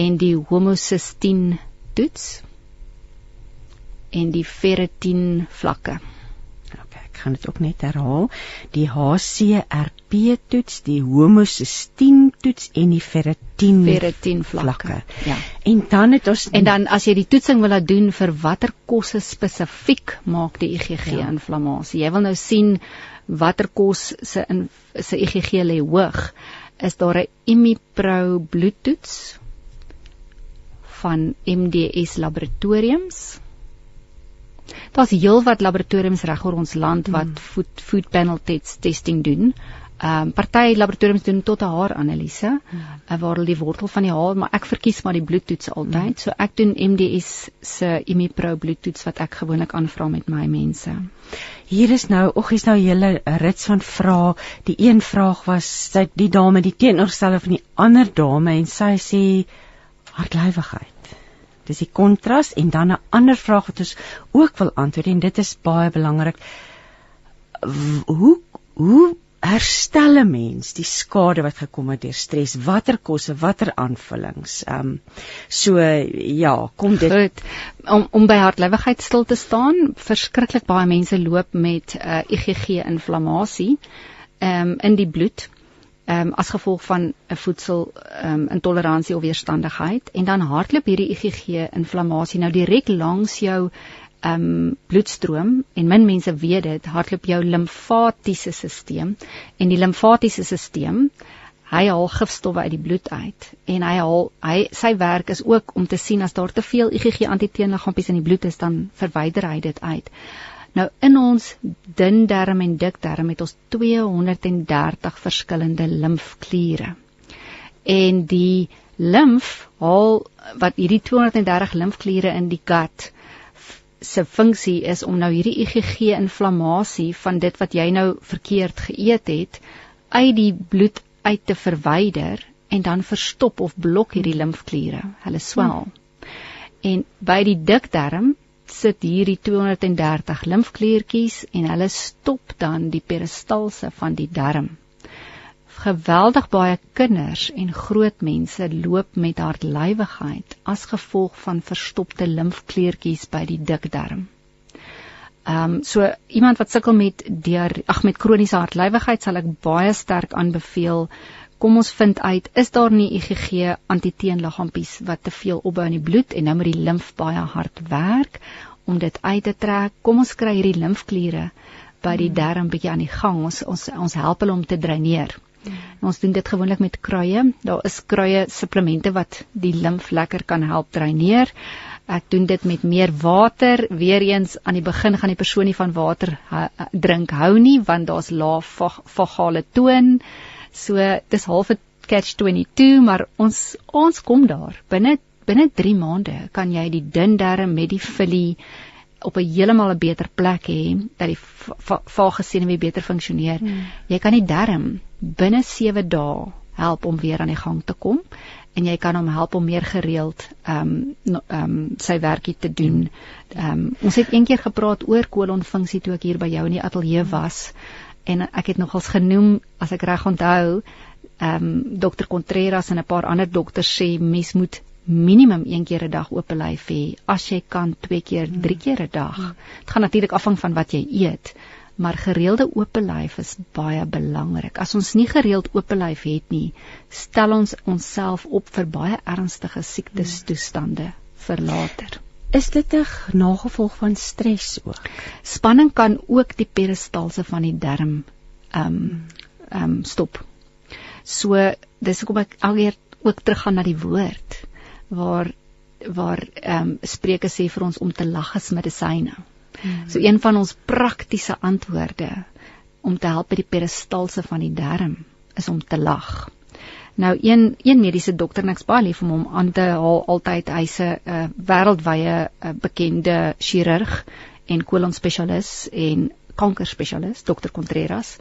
en die homocysteine toets en die ferritin vlakke. Gaan dit ook net herhaal. Die HCRP toets, die homocysteine toets en die ferritin ferritin vlakke. Ja. En dan het ons En dan as jy die toetsing wil laat doen vir watter kosse spesifiek maak die IgG ja. inflammasie. Jy wil nou sien watter kos se in se IgG lê hoog. Is daar 'n Imipro bloedtoets van MDS laboratoriums. Daar's heelwat laboratoriums reg oor ons land wat mm. food food panel tests testing doen. Ehm um, party laboratoriums doen tot 'n haaranalise mm. uh, waar hulle die wortel van die haar, maar ek verkies maar die bloedtoets altyd. Mm. So ek doen MDS se ImiPro bloedtoets wat ek gewoonlik aanvra met my mense. Hier is nou, ag, is nou 'n hele rits van vrae. Die een vraag was sy die dame die teenoorstelle van die ander dame en sy sê hartlywigheid. Dis die kontras en dan 'n ander vraag wat ons ook wil antwoord en dit is baie belangrik. Hoe hoe herstel 'n mens die skade wat gekom het deur stres? Watter kosse, watter aanvullings? Ehm um, so ja, kom dit Goed. om om by hartlywigheid stil te staan. Verskriklik baie mense loop met uh, IgG inflammasie ehm um, in die bloed um, as gevolg van 'n voedsel ehm um, intoleransie of weerstandigheid. En dan hardloop hierdie IgG inflammasie nou direk langs jou ehm um, bloedstroom. En min mense weet dit hardloop jou limfatiese stelsel en die limfatiese stelsel hy haal gifstowwe uit die bloed uit. En hy haal hy sy werk is ook om te sien as daar te veel IgG antiteenliggaampies in die bloed is dan verwyder hy dit uit. Nou in ons dun darm en dik darm het ons 230 verskillende limfkliere. En die limf haal wat hierdie 230 limfkliere in die gut se funksie is om nou hierdie IgG inflammasie van dit wat jy nou verkeerd geëet het uit die bloed uit te verwyder en dan verstop of blok hierdie limfkliere. Hulle swel. Hmm. En by die dikdarm sit hierdie 230 limfkliertjies en hulle stop dan die peristalse van die darm. geweldig baie kinders en groot mense loop met hartlywigheid as gevolg van verstopte limfkleertjies by die dikdarm. Ehm um, so iemand wat sukkel met diar ag met kroniese hartlywigheid sal ek baie sterk aanbeveel kom ons vind uit is daar nie IgG antiteenliggaampies wat te veel opbou in die bloed en nou moet die limf baie hard werk om dit uit te trek. Kom ons kry hierdie limfkliere by die hmm. darm bietjie aan die gang. Ons ons ons help hulle om te dreineer. En ons doen dit gewoonlik met kruie. Daar is kruie supplemente wat die limf lekker kan help dreineer. Ek doen dit met meer water. Weereens aan die begin gaan die persoon nie van water drink hou nie want daar's lae vagale toon. So dis half 'n catch 22, maar ons ons kom daar. Binne binne 3 maande kan jy die dun darm met die filie op 'n heeltemal 'n beter plek hê dat die vaaggesene weer beter funksioneer. Hmm. Jy kan die darm binne 7 dae help om weer aan die gang te kom en jy kan hom help om meer gereeld ehm um, ehm um, sy werkie te doen. Ehm um, ons het eendag gepraat oor kolonfunksie toe ek hier by jou in die ateljee was en ek het nogals genoem as ek reg onthou ehm um, dokter Contreras en 'n paar ander dokters sê mens moet minimum een keer 'n dag oop lyf hê. As jy kan twee keer, drie hmm. keer 'n dag. Hmm. Dit gaan natuurlik afhang van wat jy eet, maar gereelde oop lyf is baie belangrik. As ons nie gereeld oop lyf het nie, stel ons onsself op vir baie ernstige siektes toestande vir later. Is dit 'n nagevolg van stres ook? Spanning kan ook die peristalse van die darm ehm um, ehm um, stop. So dis hoekom ek alweer ook teruggaan na die woord waar waar ehm um, spreuke sê vir ons om te lag as medisyne. Hmm. So een van ons praktiese antwoorde om te help by die peristalse van die darm is om te lag. Nou een een mediese dokter en ek's baie lief om hom aan te haal altyd hy's 'n uh, wêreldwye uh, bekende chirurg en kolon spesialis en kanker spesialis dokter Contreras.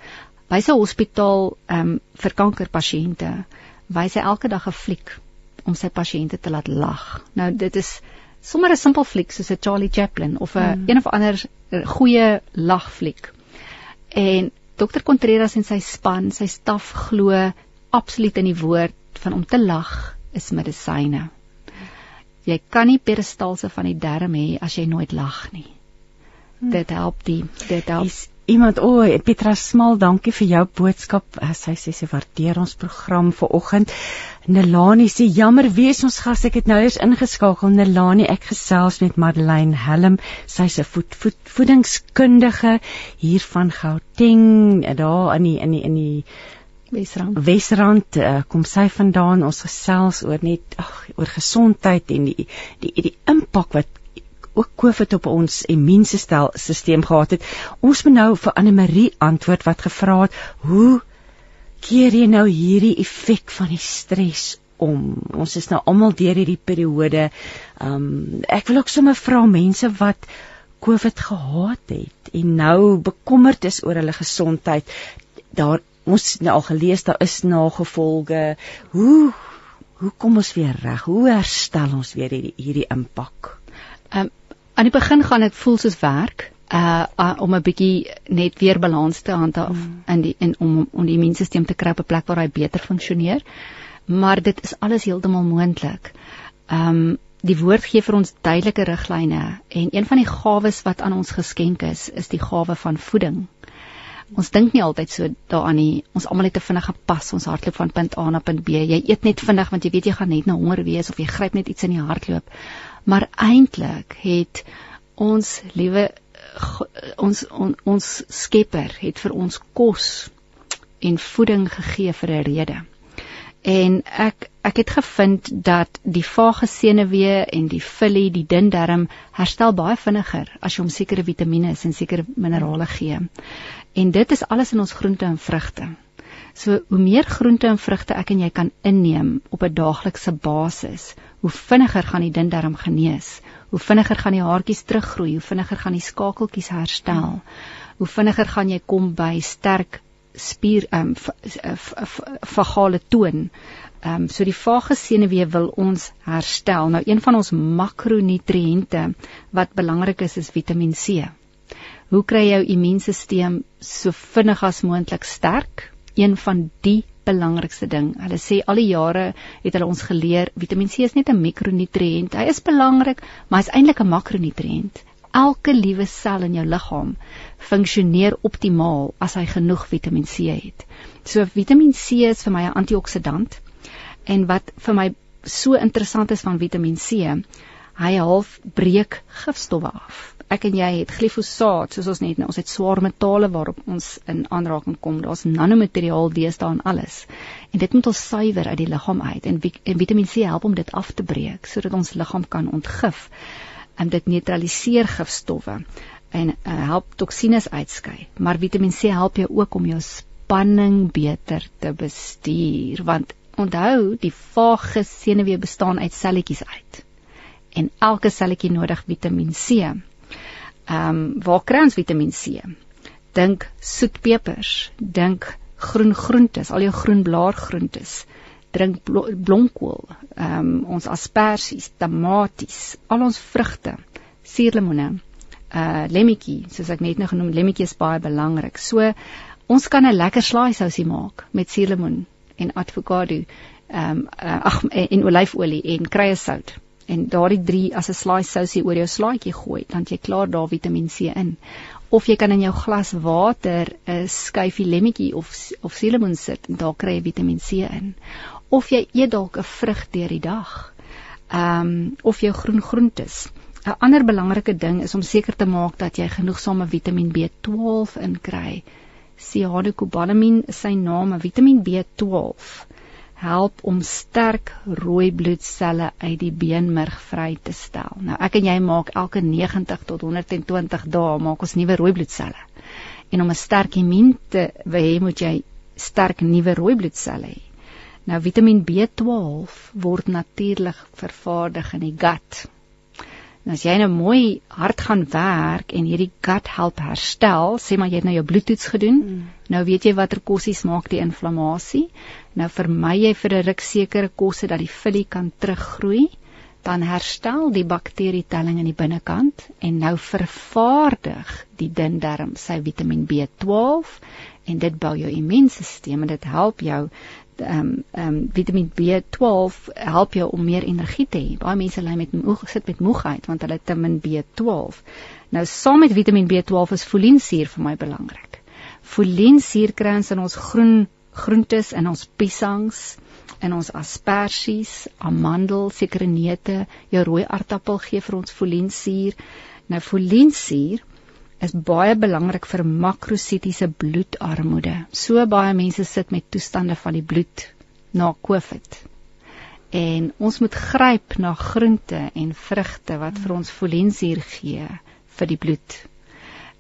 Hy's 'n hospitaal um, vir kankerpasiënte. Wys hy elke dag 'n fliek om sy pasiënte te laat lag. Nou dit is sommer 'n simpel fliek soos 'n Charlie Chaplin of 'n mm. een of ander eh, goeie lagfliek. En Dr Contreras en sy span, sy staf glo absoluut in die woord van om te lag is medisyne. Jy kan nie peristalse van die darm hê as jy nooit lag nie. Mm. Dit help die dit help is, iemand o, oh, Petra Smal, dankie vir jou boodskap. Uh, sy sê sy waardeer ons program vanoggend. Nelani sê jammer wees ons gas ek het nou eers ingeskakel. Nelani, ek gesels met Madeleine Helm. Sy's 'n voed, voed, voedingskundige hier van Gauteng, daar in die in die in die Wesrand. Wesrand uh, kom sy vandaan. Ons gesels oor net ag oor gesondheid en die die die, impak wat ook COVID op ons immuunstelsel gehad het. Ons moet nou vir Anne Marie antwoord wat gevra het, hoe keer jy nou hierdie effek van die stres om? Ons is nou almal deur hierdie periode. Um ek wil ook sommer vra mense wat COVID gehad het en nou bekommerd is oor hulle gesondheid. Daar ons nou al gelees daar is nagevolge. Hoe hoe kom ons weer reg? Hoe herstel ons weer hierdie hierdie impak? Um aan die begin gaan dit voel soos werk uh, uh om 'n bietjie net weer balans te handhaaf mm. in die in om om die immuunstelsel te kry op 'n plek waar hy beter funksioneer. Maar dit is alles heeltemal moontlik. Um die woord gee vir ons duidelike riglyne en een van die gawes wat aan ons geskenk is, is die gawe van voeding. Ons dink nie altyd so daaraan nie. Ons almal het te vinnig gepas. Ons hardloop van punt A na punt B. Jy eet net vinnig want jy weet jy gaan net na honger wees of jy gryp net iets in die hardloop maar eintlik het ons liewe ons on, ons Skepper het vir ons kos en voeding gegee vir 'n rede. En ek ek het gevind dat die vage senuwee en die filie, die dun darm herstel baie vinniger as jy hom sekere vitamiene en sekere minerale gee. En dit is alles in ons groente en vrugte. So hoe meer groente en vrugte ek en jy kan inneem op 'n daaglikse basis, hoe vinniger gaan die dindarm genees, hoe vinniger gaan die haartjies teruggroei, hoe vinniger gaan die skakeltjies herstel. Hoe vinniger gaan jy kom by sterk spier ehm um, vagale toon. Ehm um, so die vage senuwee wil ons herstel. Nou een van ons makronutriënte wat belangrik is is Vitamiin C. Hoe kry jou immuunstelsel so vinnig as moontlik sterk? Een van die belangrikste ding. Hulle sê al die jare het hulle ons geleer Vitamiin C is net 'n mikronutriënt. Hy is belangrik, maar hy is eintlik 'n makronutriënt. Elke liewe sel in jou liggaam funksioneer optimaal as hy genoeg Vitamiin C het. So Vitamiin C is vir my 'n antioksidant en wat vir my so interessant is van Vitamiin C, hy half breek gifstowwe af. Ek en jy het glifosaat, soos ons net nou, ons het swaar metale waarop ons in aanraking kom. Daar's nanomateriaal deesdae en alles. En dit moet ons suiwer uit die liggaam uit en, en Vitamiin C help om dit af te breek sodat ons liggaam kan ontgif en dit neutraliseer gifstowwe en uh, help toksines uitskei. Maar Vitamiin C help jou ook om jou spanning beter te bestuur want onthou die vage senuwee bestaan uit selletjies uit. En elke selletjie nodig Vitamiin C. Ehm um, waar kry ons Vitamiin C? Dink soetpepers, dink groen groentes, al jou groen blaargroentes drink blomkool, ehm um, ons asperges, tamaties, al ons vrugte, suurlemoene, uh lemmetjie, soos ek net nou genoem, lemmetjie is baie belangrik. So ons kan 'n lekker slaaisousie maak met suurlemoen en avokado, ehm um, ag en olyfolie en kruiesout. En daardie drie as 'n slaaisousie oor jou slaaitjie gooi, dan jy klaar daar Vitamiin C in of jy kan in jou glas water 'n skyfie lemmetjie of of suurlemoen sit en daar kry jy Vitamiin C in of jy eet dalk 'n vrug deur die dag. Ehm um, of jou groen groentes. 'n Ander belangrike ding is om seker te maak dat jy genoegsame Vitamiin B12 inkry. Cyanocobalamin is sy naam, Vitamiin B12 help om sterk rooi bloedselle uit die beenmerg vry te stel. Nou ek en jy maak elke 90 tot 120 dae maak ons nuwe rooi bloedselle. En om 'n sterk immuun te hê, moet jy sterk nuwe rooi bloedselle hê. Nou Vitamiin B12 word natuurlik vervaardig in die gut. En as jy nou mooi hard gaan werk en hierdie gut help herstel, sê maar jy het nou jou bloedtoets gedoen, mm. nou weet jy watter kossies maak die inflammasie. Nou vermy jy vir 'n ruk sekere kosse dat die vullie kan teruggroei, dan herstel die bakterietelling in die binnekant en nou vervaardig die dun darm sy Vitamiin B12 en dit bou jou immuunstelsel en dit help jou ehm um, ehm um, Vitamiin B12 help jou om meer energie te hê. Baie mense ly met moeg sit met moegheid want hulle te min B12. Nou saam met Vitamiin B12 is foliensuur vir my belangrik. Foliensuur kry ons in ons groen groentes en ons piesangs en ons asperges, amandel, sekere neute, jou rooi aartappel gee vir ons foliensuur. Nou foliensuur is baie belangrik vir makrositiese bloedarmoede. So baie mense sit met toestande van die bloed na COVID. En ons moet gryp na groente en vrugte wat vir ons folensuur gee vir die bloed.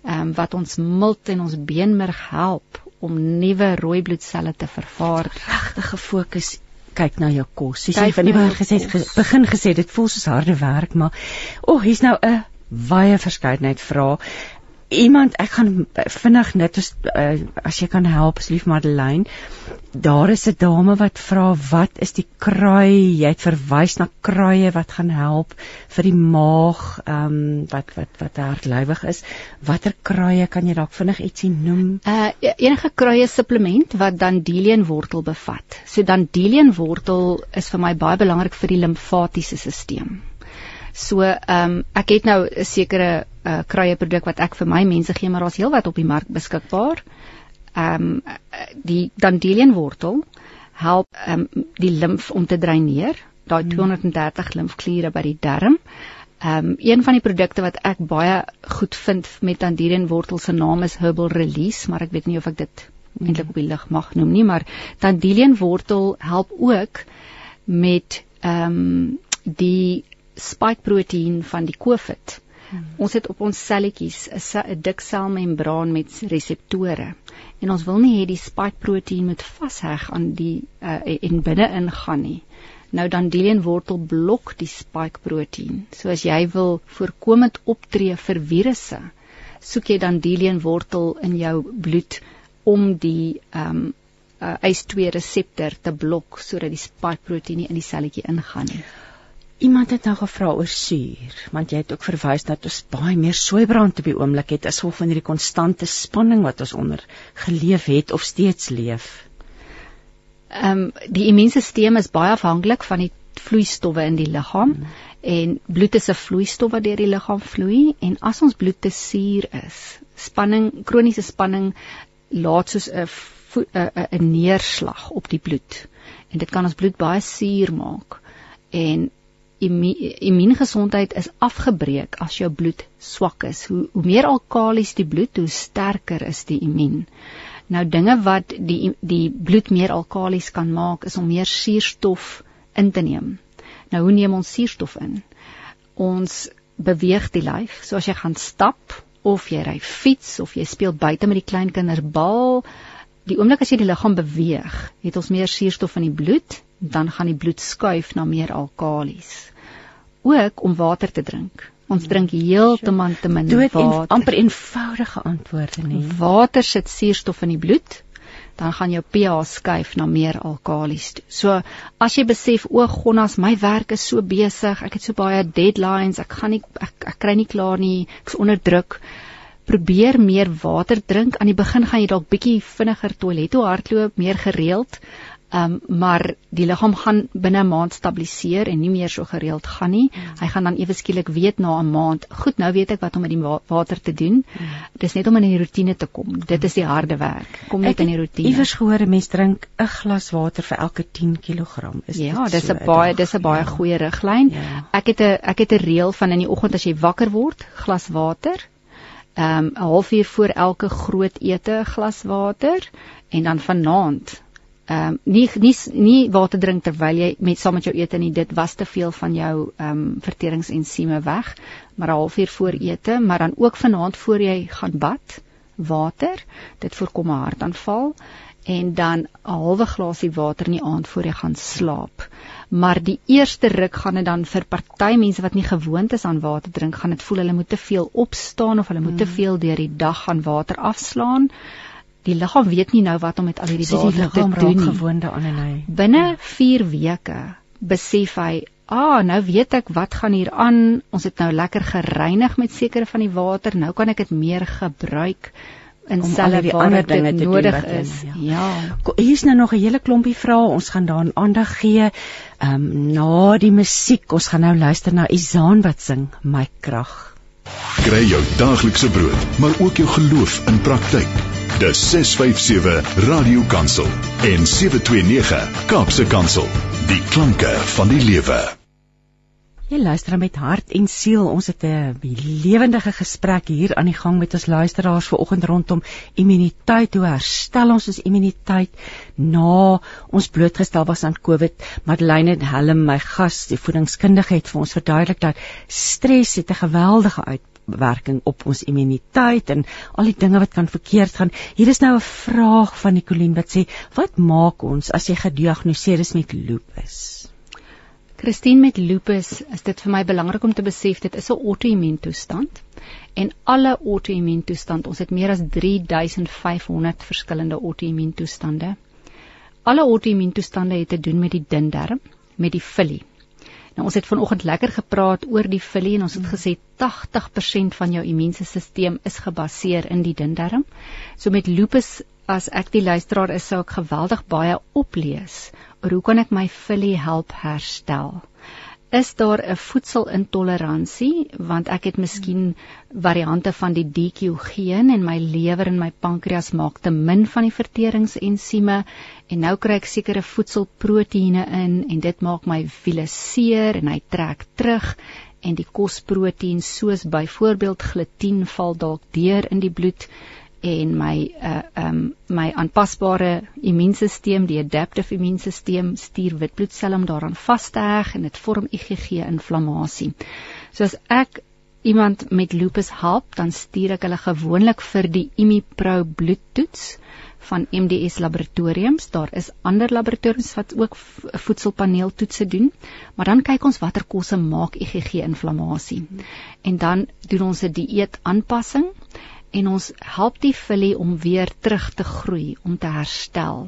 Ehm um, wat ons milt en ons beenmerg help om nuwe rooi bloedselle te vervaardig. Regtige fokus kyk na jou kos. Sies jy van die begin gesê begin gesê dit voel soos harde werk, maar o, oh, hier's nou 'n baie verskeidenheid vrae iemand ek gaan vinnig net as uh, as jy kan help asseblief Madeleine. Daar is 'n dame wat vra wat is die krui jy het verwys na kruie wat gaan help vir die maag ehm um, wat wat wat hartlywig is. Watter kruie kan jy dalk vinnig ietsie noem? Uh enige kruie supplement wat dandelion wortel bevat. So dandelion wortel is vir my baie belangrik vir die limfatiese stelsel So ehm um, ek het nou 'n sekere uh, kruie produk wat ek vir my mense gee, maar daar's heelwat op die mark beskikbaar. Ehm um, die dandelion wortel help ehm um, die limf om te dreineer, daai 230 hmm. limfkliere by die darm. Ehm um, een van die produkte wat ek baie goed vind met dandelion wortel se naam is Herbal Release, maar ek weet nie of ek dit eintlik op die lig mag noem nie, maar dandelion wortel help ook met ehm um, die spike proteïen van die COVID. Hmm. Ons het op ons selletjies 'n dik selmembraan met reseptore en ons wil nie hê die spike proteïen moet vasheg aan die uh, en binne ingaan nie. Nou dan Delian wortel blok die spike proteïen. So as jy wil voorkomend optree vir virusse, soek jy dan Delian wortel in jou bloed om die ehm um, uh, ACE2 reseptor te blok sodat die spike proteïen nie in die selletjie ingaan nie. Iemand het nou gevra oor suur, want jy het ook verwys dat ons baie meer soeibrand op die oomblik het as gevolg van hierdie konstante spanning wat ons onder geleef het of steeds leef. Ehm um, die immuunstelsel is baie afhanklik van die vloeistowwe in die liggaam hmm. en bloed is 'n vloeistof wat deur die liggaam vloei en as ons bloed te suur is, spanning, kroniese spanning laat soos 'n 'n neerslag op die bloed en dit kan ons bloed baie suur maak en immuungesondheid is afgebreek as jou bloed swak is. Hoe hoe meer alkalies die bloed, hoe sterker is die immuun. Nou dinge wat die die bloed meer alkalies kan maak is om meer suurstof in te neem. Nou hoe neem ons suurstof in? Ons beweeg die lyf. So as jy gaan stap of jy ry fiets of jy speel buite met die kleinkinders bal, die oomblik as jy die liggaam beweeg, het ons meer suurstof in die bloed dan gaan die bloed skuif na meer alkalies. Ook om water te drink. Ons hmm. drink heeltemal te min Dood water. En, amper eenvoudige antwoorde nie. Water sit suurstof in die bloed, dan gaan jou pH skuif na meer alkalies toe. So as jy besef o, gonnas, my werk is so besig, ek het so baie deadlines, ek gaan nie ek, ek kry nie klaar nie, ek's onder druk. Probeer meer water drink. Aan die begin gaan jy dalk bietjie vinniger toilet toe hardloop, meer gereeld. Um, maar die liggaam gaan binne 'n maand stabiliseer en nie meer so gereeld gaan nie. Mm. Hy gaan dan ewe skielik weet na 'n maand, goed, nou weet ek wat om met die wa water te doen. Mm. Dis net om in die rotine te kom. Dit is die harde werk. Kom net in die rotine. Iewers gehoor 'n mens drink 'n glas water vir elke 10 kg. Is ja, dit dis 'n baie dis 'n baie ja. goeie riglyn. Ja. Ek het 'n ek het 'n reël van in die oggend as jy wakker word, glas water. Ehm um, 'n halfuur voor elke groot ete glas water en dan vanaand ehm um, nie nie nie water drink terwyl jy met saam met jou ete nie. Dit was te veel van jou ehm um, verteringsensieme weg. Maar 'n halfuur voor ete maar dan ook vanaand voor jy gaan bad water. Dit voorkom 'n hartaanval. En dan 'n halwe glasie water in die aand voor jy gaan slaap. Maar die eerste ruk gaan dit dan vir party mense wat nie gewoond is aan water drink gaan dit voel hulle moet te veel opstaan of hulle moet te hmm. veel deur die dag gaan water afslaan die liggaam weet nie nou wat om met al hierdie water te doen nie. gewoonde aan en hy. Binne 4 weke besef hy, "Ah, nou weet ek wat gaan hier aan. Ons het nou lekker gereinig met sekere van die water. Nou kan ek dit meer gebruik." in selle die ander dinge te nodig doen, is. In, ja. ja. Hier's nou nog 'n hele klompie vrae. Ons gaan daaraan aandag gee. Ehm um, na die musiek, ons gaan nou luister na Izaan wat sing My krag. Kry jou daaglikse brood, maar ook jou geloof in praktyk. Dis 657 Radio Kansel en 729 Kaapse Kansel. Die klanke van die lewe. Jy luister met hart en siel. Ons het 'n lewendige gesprek hier aan die gang met ons luisteraars vanoggend rondom immuniteit. Hoe herstel ons ons immuniteit na ons blootgestel was aan COVID? Madeleine Helm, my gas, die voedingskundige het vir ons verduidelik dat stres het 'n geweldige uit werking op ons immuniteit en al die dinge wat kan verkeerd gaan. Hier is nou 'n vraag van Nicoline wat sê: "Wat maak ons as jy gediagnoseer is met lupus?" Christine met lupus, is dit vir my belangrik om te besef dit is 'n auto-immuuntoestand. En alle auto-immuuntoestand, ons het meer as 3500 verskillende auto-immuuntoestande. Alle auto-immuuntoestande het te doen met die dun darm, met die villie. Nou ons het vanoggend lekker gepraat oor die filie en ons het gesê 80% van jou immuunstelsel is gebaseer in die dindarm. So met lupus as ek die luisteraar is, sou ek geweldig baie oplees hoe kan ek my filie help herstel? is daar 'n voedselintoleransie? Want ek het miskien variante van die DQ geen en my lewer en my pankreas maak te min van die verteringsensieme. En nou kry ek sekere voedselproteïene in en dit maak my wiele seer en hy trek terug. En die kosproteïen soos byvoorbeeld glutien val dalk deur in die bloed en my uh um my aanpasbare immuunstelsel, die adaptive immuunstelsel stuur witbloedselle om daaraan vas te heg en dit vorm IgG inflammasie. So as ek iemand met lupus help, dan stuur ek hulle gewoonlik vir die ImmuPro bloedtoets van MDS laboratoriums. Daar is ander laboratoriums wat ook voedselpaneeltoetse doen, maar dan kyk ons watter kosse maak IgG inflammasie. En dan doen ons 'n dieetaanpassing en ons help die filie om weer terug te groei, om te herstel.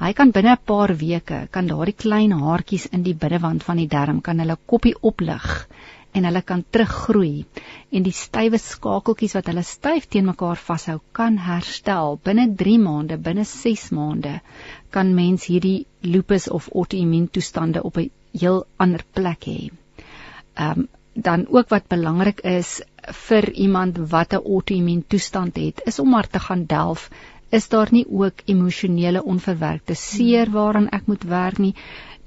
Hy kan binne 'n paar weke kan daardie klein haartjies in die binnewand van die darm kan hulle koppie oplig en hulle kan teruggroei en die stywe skakeltjies wat hulle styf teen mekaar vashou kan herstel binne 3 maande, binne 6 maande kan mens hierdie lupus of outoimmuun toestande op 'n heel ander plek hê. Ehm um, dan ook wat belangrik is vir iemand wat 'n outoimmuun toestand het, is om maar te gaan delf is daar nie ook emosionele onverwerkte seer waaraan ek moet werk nie.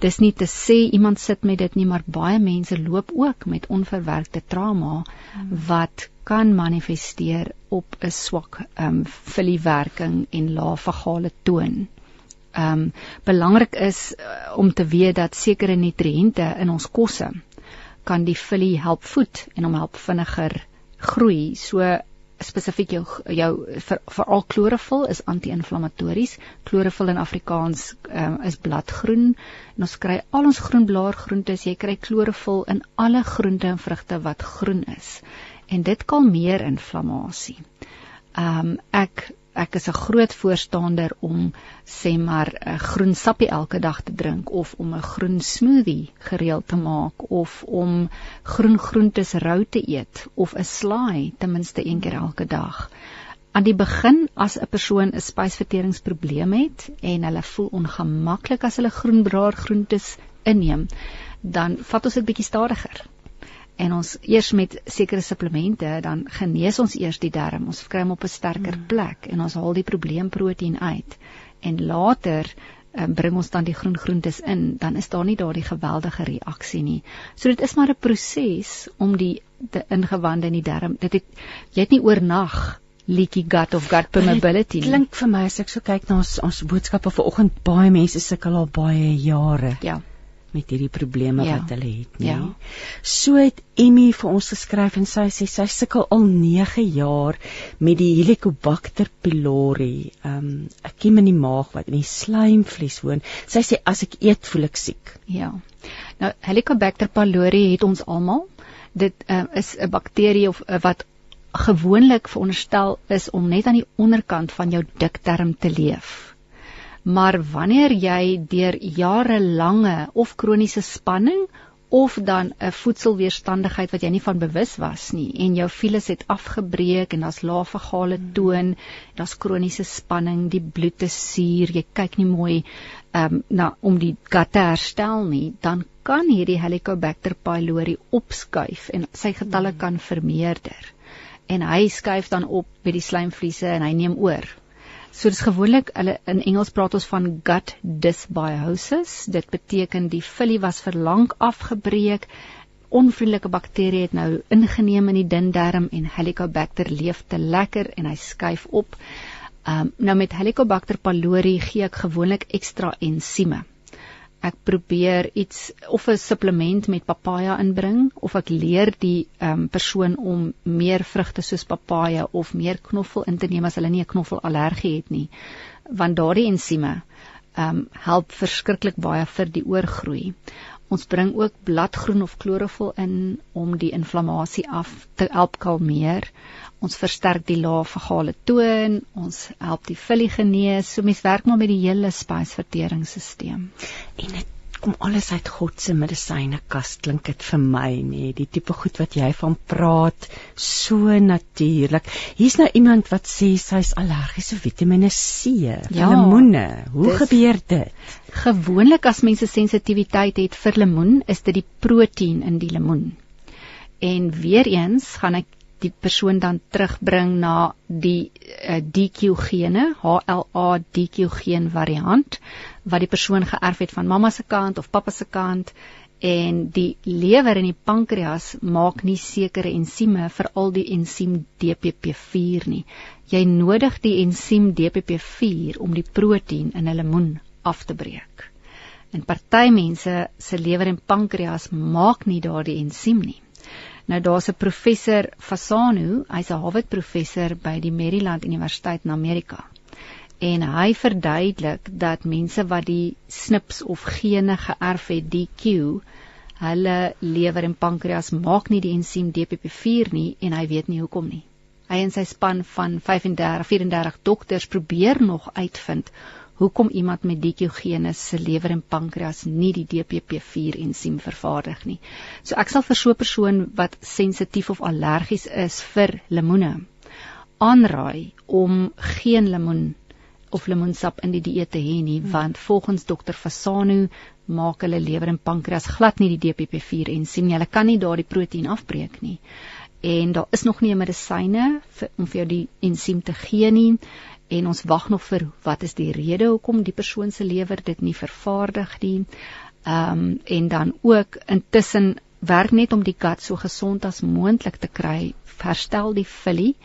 Dis nie te sê iemand sit met dit nie, maar baie mense loop ook met onverwerkte trauma wat kan manifesteer op 'n swak ehm um, filiewerking en lae vagale toon. Ehm um, belangrik is uh, om te weet dat sekere nutriënte in ons kosse kan die filie help voed en hom help vinniger groei. So spesifiek jou jou veral klorofil is anti-inflammatories. Klorofil in Afrikaans um, is bladgroen en ons kry al ons groenblaargroentes, jy kry klorofil in alle groente en vrugte wat groen is. En dit kalmeer inflammasie. Ehm um, ek ek is 'n groot voorstander om sê maar 'n groen sappie elke dag te drink of om 'n groen smoothie gereeld te maak of om groen groentes rou te eet of 'n slaai ten minste een keer elke dag. Aan die begin as 'n persoon 'n spysverteringsprobleem het en hulle voel ongemaklik as hulle groenbraar groentes inneem, dan vat ons dit bietjie stadiger en ons eers met sekere supplemente dan genees ons eers die darm. Ons kry hom op 'n sterker mm. plek en ons haal die probleemproteïen uit. En later um, bring ons dan die groen groentes in. Dan is daar nie daardie geweldige reaksie nie. So dit is maar 'n proses om die die ingewande in die darm dit het jy het nie oornag leaky gut of gut permeability nie. klink vir my as ek so kyk na ons ons boodskappe vanoggend baie mense sukkel al baie jare ja met hierdie probleme ja. wat hulle het, nee. Ja. So het Emmy vir ons geskryf en sy sê sy sukkel al 9 jaar met die Helicobacter pylori, um 'n kiem in die maag wat in die slaimvlies woon. Sy sê as ek eet, voel ek siek. Ja. Nou Helicobacter pylori het ons almal. Dit um, is 'n bakterie of uh, wat gewoonlik veronderstel is om net aan die onderkant van jou dikterm te leef maar wanneer jy deur jarelange of kroniese spanning of dan 'n voedselweerstandigheid wat jy nie van bewus was nie en jou files het afgebreek en daar's lae vagale toon, daar's kroniese spanning, die bloed is suur, jy kyk nie mooi um, na om die gut te herstel nie, dan kan hierdie Helicobacter pylori opskuif en sy getalle hmm. kan vermeerder. En hy skuif dan op by die slijmvliese en hy neem oor So dis gewoonlik hulle in Engels praat ons van gut dysbiosis. Dit beteken die filie was vir lank afgebreek. Onvriendelike bakterieë het nou ingeneem in die dun darm en Helicobacter leef te lekker en hy skuif op. Um, nou met Helicobacter pylori gee ek gewoonlik ekstra ensieme ek probeer iets of 'n supplement met papaja inbring of ek leer die um, persoon om meer vrugte soos papaja of meer knoffel in te neem as hulle nie 'n knoffelallergie het nie. Want daardie ensieme um, help verskriklik baie vir die oorgroei ons bring ook bladgroen of klorofil in om die inflammasie af te help kalmeer ons versterk die lae vagale toon, ons help die filie genees. So mens werk maar met die hele spysverteringsstelsel. En dit kom alles uit God se medisynekas klink dit vir my nê, die tipe goed wat jy van praat, so natuurlik. Hier's nou iemand wat sê sy's allergies vir Vitamiene C, ja, lemoene. Hoe dis, gebeur dit? Gewoonlik as mense sensitiwiteit het vir lemoen, is dit die proteïen in die lemoen. En weer eens gaan ek die persoon dan terugbring na die uh, eh, DQ gene, HLA DQ geen variant wat die persoon geërf het van mamma se kant of pappa se kant en die lewer en die pankreas maak nie sekere ensieme vir al die ensiem DPP4 nie. Jy nodig die ensiem DPP4 om die proteïen in 'n lemoen af te breek. En party mense se lewer en pankreas maak nie daardie ensiem nie. Nou daar's 'n professor Fasano, hy's 'n Harvard professor by die Maryland Universiteit in Amerika. En hy verduidelik dat mense wat die SNPs of gene geërf het, DQ, hulle lewer en pankreas maak nie die ensiem DPP4 nie en hy weet nie hoekom nie. Hy en sy span van 35 34 dokters probeer nog uitvind hoekom iemand met DQ-gene se lewer en pankreas nie die DPP4 ensiem vervaardig nie. So ek sal vir so 'n persoon wat sensitief of allergies is vir lemoene aanraai om geen lemoen of lemoensap in die dieet te hê nie, hmm. want volgens dokter Fasano maak hulle lewer en pankreas glad nie die DPP4 ensiem nie. Hulle kan nie daardie proteïen afbreek nie. En daar is nog nie 'n medisyne om vir jou die ensiem te gee nie en ons wag nog vir wat is die rede hoekom die persoon se lewer dit nie vervaardig nie. Ehm um, en dan ook intussen werk net om die gut so gesond as moontlik te kry, herstel die vullie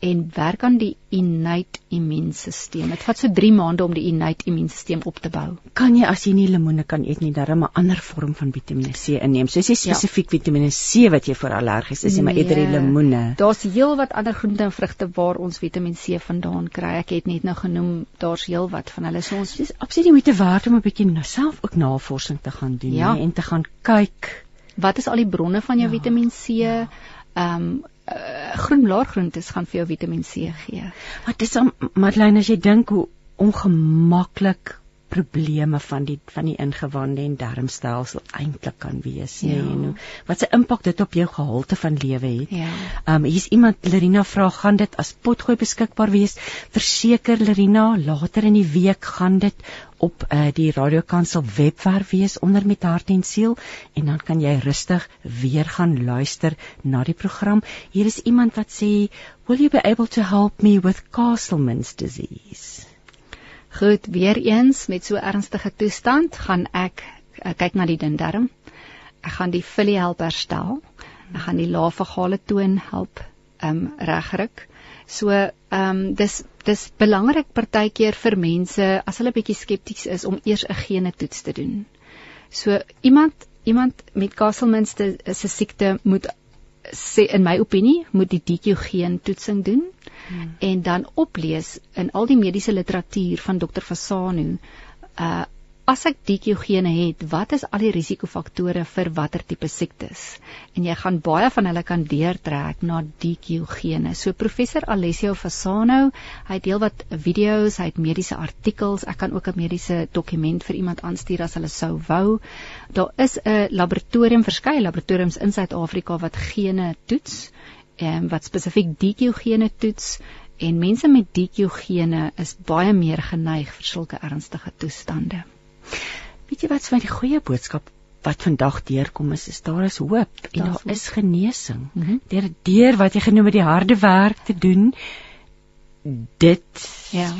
en werk aan die innate immuunstelsel. Dit vat so 3 maande om die innate immuunstelsel op te bou. Kan jy as jy nie lemoene kan eet nie, darm 'n ander vorm van Vitamiene C inneem? Soos jy ja. spesifiek ja. Vitamiene C wat jy vir allergies is, jy nee, maar eerder die lemoene. Daar's heelwat ander groente en vrugte waar ons Vitamiene C vandaan kry. Ek het net nou genoem, daar's heelwat van hulle. So ons is absoluut moeite werd om 'n bietjie nou self ook navorsing te gaan doen ja. nie, en te gaan kyk wat is al die bronne van jou ja. Vitamiene C? Ja. Ehm um, uh, groen laargroentes gaan vir jou Vitamiin C gee. Maar dis om Madeleine as jy dink hoe ongemaklik probleme van die van die ingewande en darmstelsel eintlik kan wees nê ja. en hoe wat se impak dit op jou gehalte van lewe het. Ja. Ehm um, hier's iemand Lerina vra gaan dit as potgooi beskikbaar wees? Verseker Lerina later in die week gaan dit op uh, die radiokansel webwerf wees onder met hart en siel en dan kan jy rustig weer gaan luister na die program. Hier is iemand wat sê, "Will you be able to help me with Castleman's disease?" Goed, weer eens met so ernstige toestand gaan ek uh, kyk na die dindarm. Ek gaan die vullie help herstel. Ek gaan die laafagale toon help um regryk. So ehm um, dis dis belangrik partykeer vir mense as hulle bietjie skepties is om eers 'n gene toets te doen. So iemand iemand met Castleman's se siekte moet sê in my opinie moet die DQ geen toetsing doen hmm. en dan oplees in al die mediese literatuur van dokter Fasano uh as ek DQ-gene het, wat is al die risikofaktore vir watter tipe siektes? En jy gaan baie van hulle kan deurtrek na DQ-gene. So professor Alessio Fasano, hy deel wat video's, hy het mediese artikels, ek kan ook 'n mediese dokument vir iemand aanstuur as hulle sou wou. Daar is 'n laboratorium, verskeie laboratoriums in Suid-Afrika wat gene toets en wat spesifiek DQ-gene toets en mense met DQ-gene is baie meer geneig vir sulke ernstige toestande. Weet jy wat vir die goeie boodskap wat vandag deurkom is, is daar is hoop en daar, is genesing. Mm -hmm. Deur deur wat jy genoem het die harde werk te doen. Dit ja,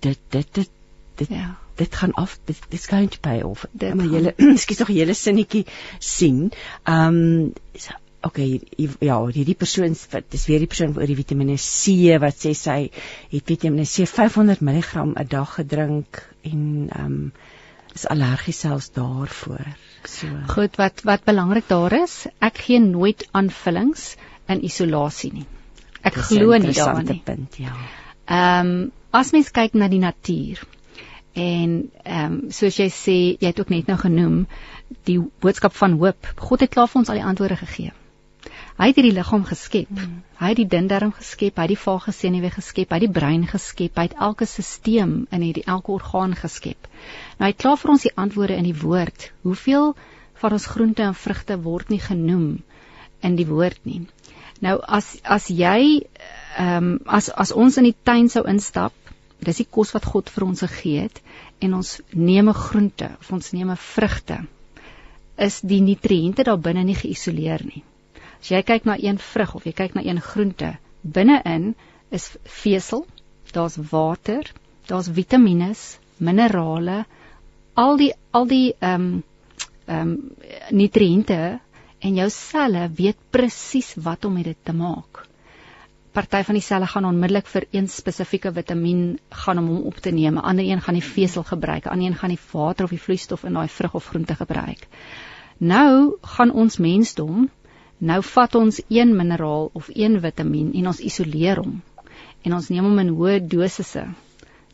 dit dit dit dit ja. dit gaan af dit dit's going to pay off. Dit maar jy skiet tog hele sinnetjie sien. Ehm um, okay ja hierdie persoon wat dis weer die persoon oor die Vitamiene C wat sê sy het Vitamiene C 500 mg 'n dag gedrink en ehm um, is allergies selfs daarvoor. So. Goed, wat wat belangrik daar is, ek gee nooit aanvullings in isolasie nie. Ek glo nie daaraan nie. Punt, ja. Ehm um, as mens kyk na die natuur en ehm um, soos jy sê, jy het ook net nou genoem die boodskap van hoop. God het klaar vir ons al die antwoorde gegee. Hy het hierdie liggaam geskep. Mm. Hy het die dindarm geskep, hy het die vage senuwee geskep, hy het die brein geskep, hy het elke stelsel in hierdie elke orgaan geskep. Nou hy het klaar vir ons die antwoorde in die woord. Hoeveel van ons groente en vrugte word nie genoem in die woord nie. Nou as as jy ehm um, as as ons in die tuin sou instap, dis die kos wat God vir ons gegee het en ons neem 'n groente of ons neem 'n vrugte is die nutriënte daar binne nie geïsoleer nie. As jy kyk na een vrug of jy kyk na een groente, binne-in is vesel, daar's water, daar's vitamiene, minerale, al die al die ehm um, ehm um, nutriënte en jou selle weet presies wat om dit te maak. Party van die selle gaan onmiddellik vir een spesifieke vitamien gaan om hom op te neem, 'n ander een gaan die vesel gebruik, 'n ander een gaan die water of die vloeistof in daai vrug of groente gebruik. Nou gaan ons mensdom Nou vat ons een mineraal of een vitamien en ons isoleer hom en ons neem hom in hoë dosisse.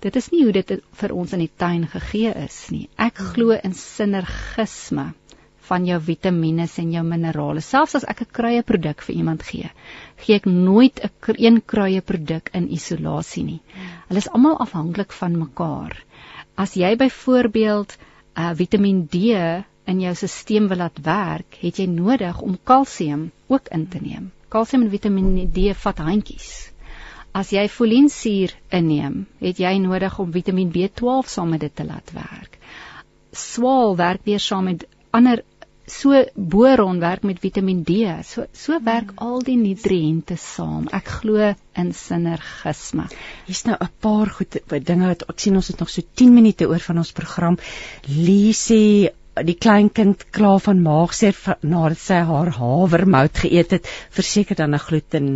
Dit is nie hoe dit vir ons in die tuin gegee is nie. Ek glo in sinergisme van jou vitamiene en jou minerale. Selfs as ek 'n kruieproduk vir iemand gee, gee ek nooit 'n een kruieproduk in isolasie nie. Hulle is almal afhanklik van mekaar. As jy byvoorbeeld uh, Vitamiin D in jou stelsel wil laat werk, het jy nodig om kalsium ook in te neem. Kalsium en Vitamiene D vat handjies. As jy folinsuur inneem, het jy nodig om Vitamien B12 saam met dit te laat werk. Swaal werk weer saam met ander so boron werk met Vitamien D. So so werk mm. al die nutriënte saam. Ek glo in sinergisme. Hier's nou 'n paar goed dinge wat ek sien ons het nog so 10 minute oor van ons program. Lee sê die kleinkind klaar van maagseer nadat sy haar havermout geëet het, verseker dan 'n gluten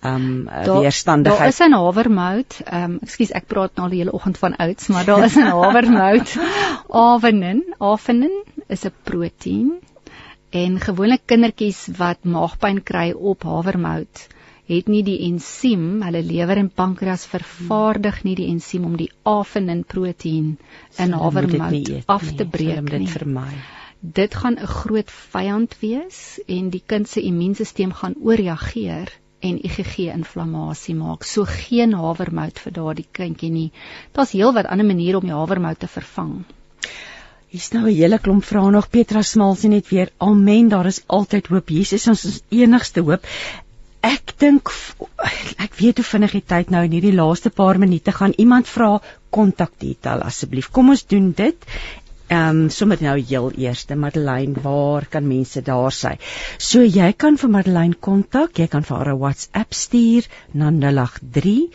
um weerstandigheid. Daar is 'n havermout. Um ekskuus, ek praat nou al die hele oggend van oats, maar daar is 'n havermout. Avenin, avenin is 'n proteïen en gewoonlik kindertjies wat maagpyn kry op havermout het nie die ensiem, hulle lewer en pankreas vervaardig nie die ensiem om die avenin proteïen in havermout af te breek nie. Dit vir my. Dit gaan 'n groot vyand wees en die kind se immuunstelsel gaan ooreageer en IgG inflammasie maak. So geen havermout vir daardie kindjie nie. Daar's heelwat ander maniere om die havermout te vervang. Hier's nou 'n hele klomp vrae nog Petra Smal sê net weer amen daar is altyd hoop Jesus is ons enigste hoop ek dink ek weet hoe vinnig die tyd nou in hierdie laaste paar minute gaan. Iemand vra kontak detail asseblief. Kom ons doen dit. Ehm um, sommer nou heel eerste Madeleine, waar kan mense daar sy? So jy kan vir Madeleine kontak, jy kan vir haar 'n WhatsApp stuur na 083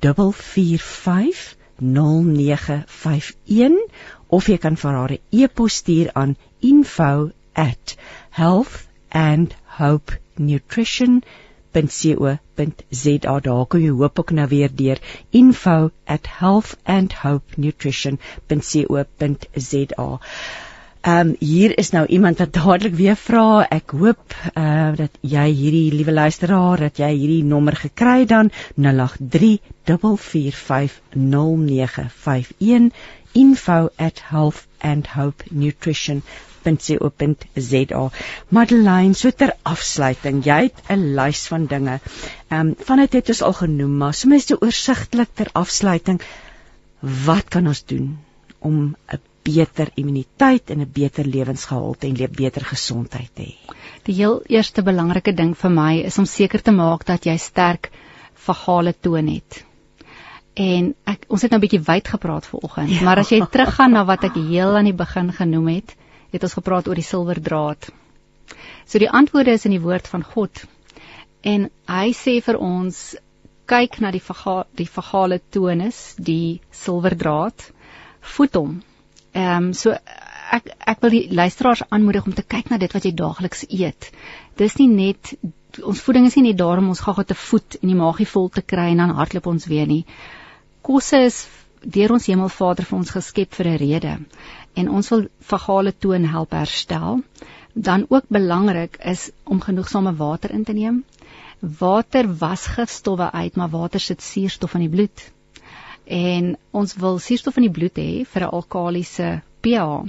445 0951 of jy kan vir haar 'n e-pos stuur aan info@healthandhopenutrition.com info@healthandhopenutrition.co.za daar kan jy hoop ook nou weer deur info@healthandhopenutrition.co.za Ehm um, hier is nou iemand wat dadelik weer vra. Ek hoop eh uh, dat jy hierdie liewe luisteraar dat jy hierdie nommer gekry dan 0834450951 info@healthandhopenutrition.co.za www.co.za. Madeleine, so ter afsluiting, jy het 'n lys van dinge. Ehm um, van dit het ons al genoem, maar sommer so oorsigtelik ter afsluiting, wat kan ons doen om 'n beter immuniteit en 'n beter lewensgehalte en 'n beter gesondheid te hê? Die heel eerste belangrike ding vir my is om seker te maak dat jy sterk vagale toon het. En ek ons het nou 'n bietjie wyd gepraat vanoggend, ja. maar as jy teruggaan na wat ek heel aan die begin genoem het, het ons gepraat oor die silwerdraad. So die antwoorde is in die woord van God. En hy sê vir ons kyk na die vaga, die vagale tonus, die silwerdraad, voed hom. Ehm um, so ek ek wil die luisteraars aanmoedig om te kyk na dit wat jy daagliks eet. Dis nie net ons voeding is nie net daar om ons gaga te voed en die maagie vol te kry en dan hardloop ons weer nie. Kosse is deur ons Hemelvader vir ons geskep vir 'n rede en ons wil vagale toon help herstel. Dan ook belangrik is om genoegsame water in te neem. Water was gifstowwe uit, maar water sit suurstof in die bloed. En ons wil suurstof in die bloed hê vir 'n alkalisiese pH.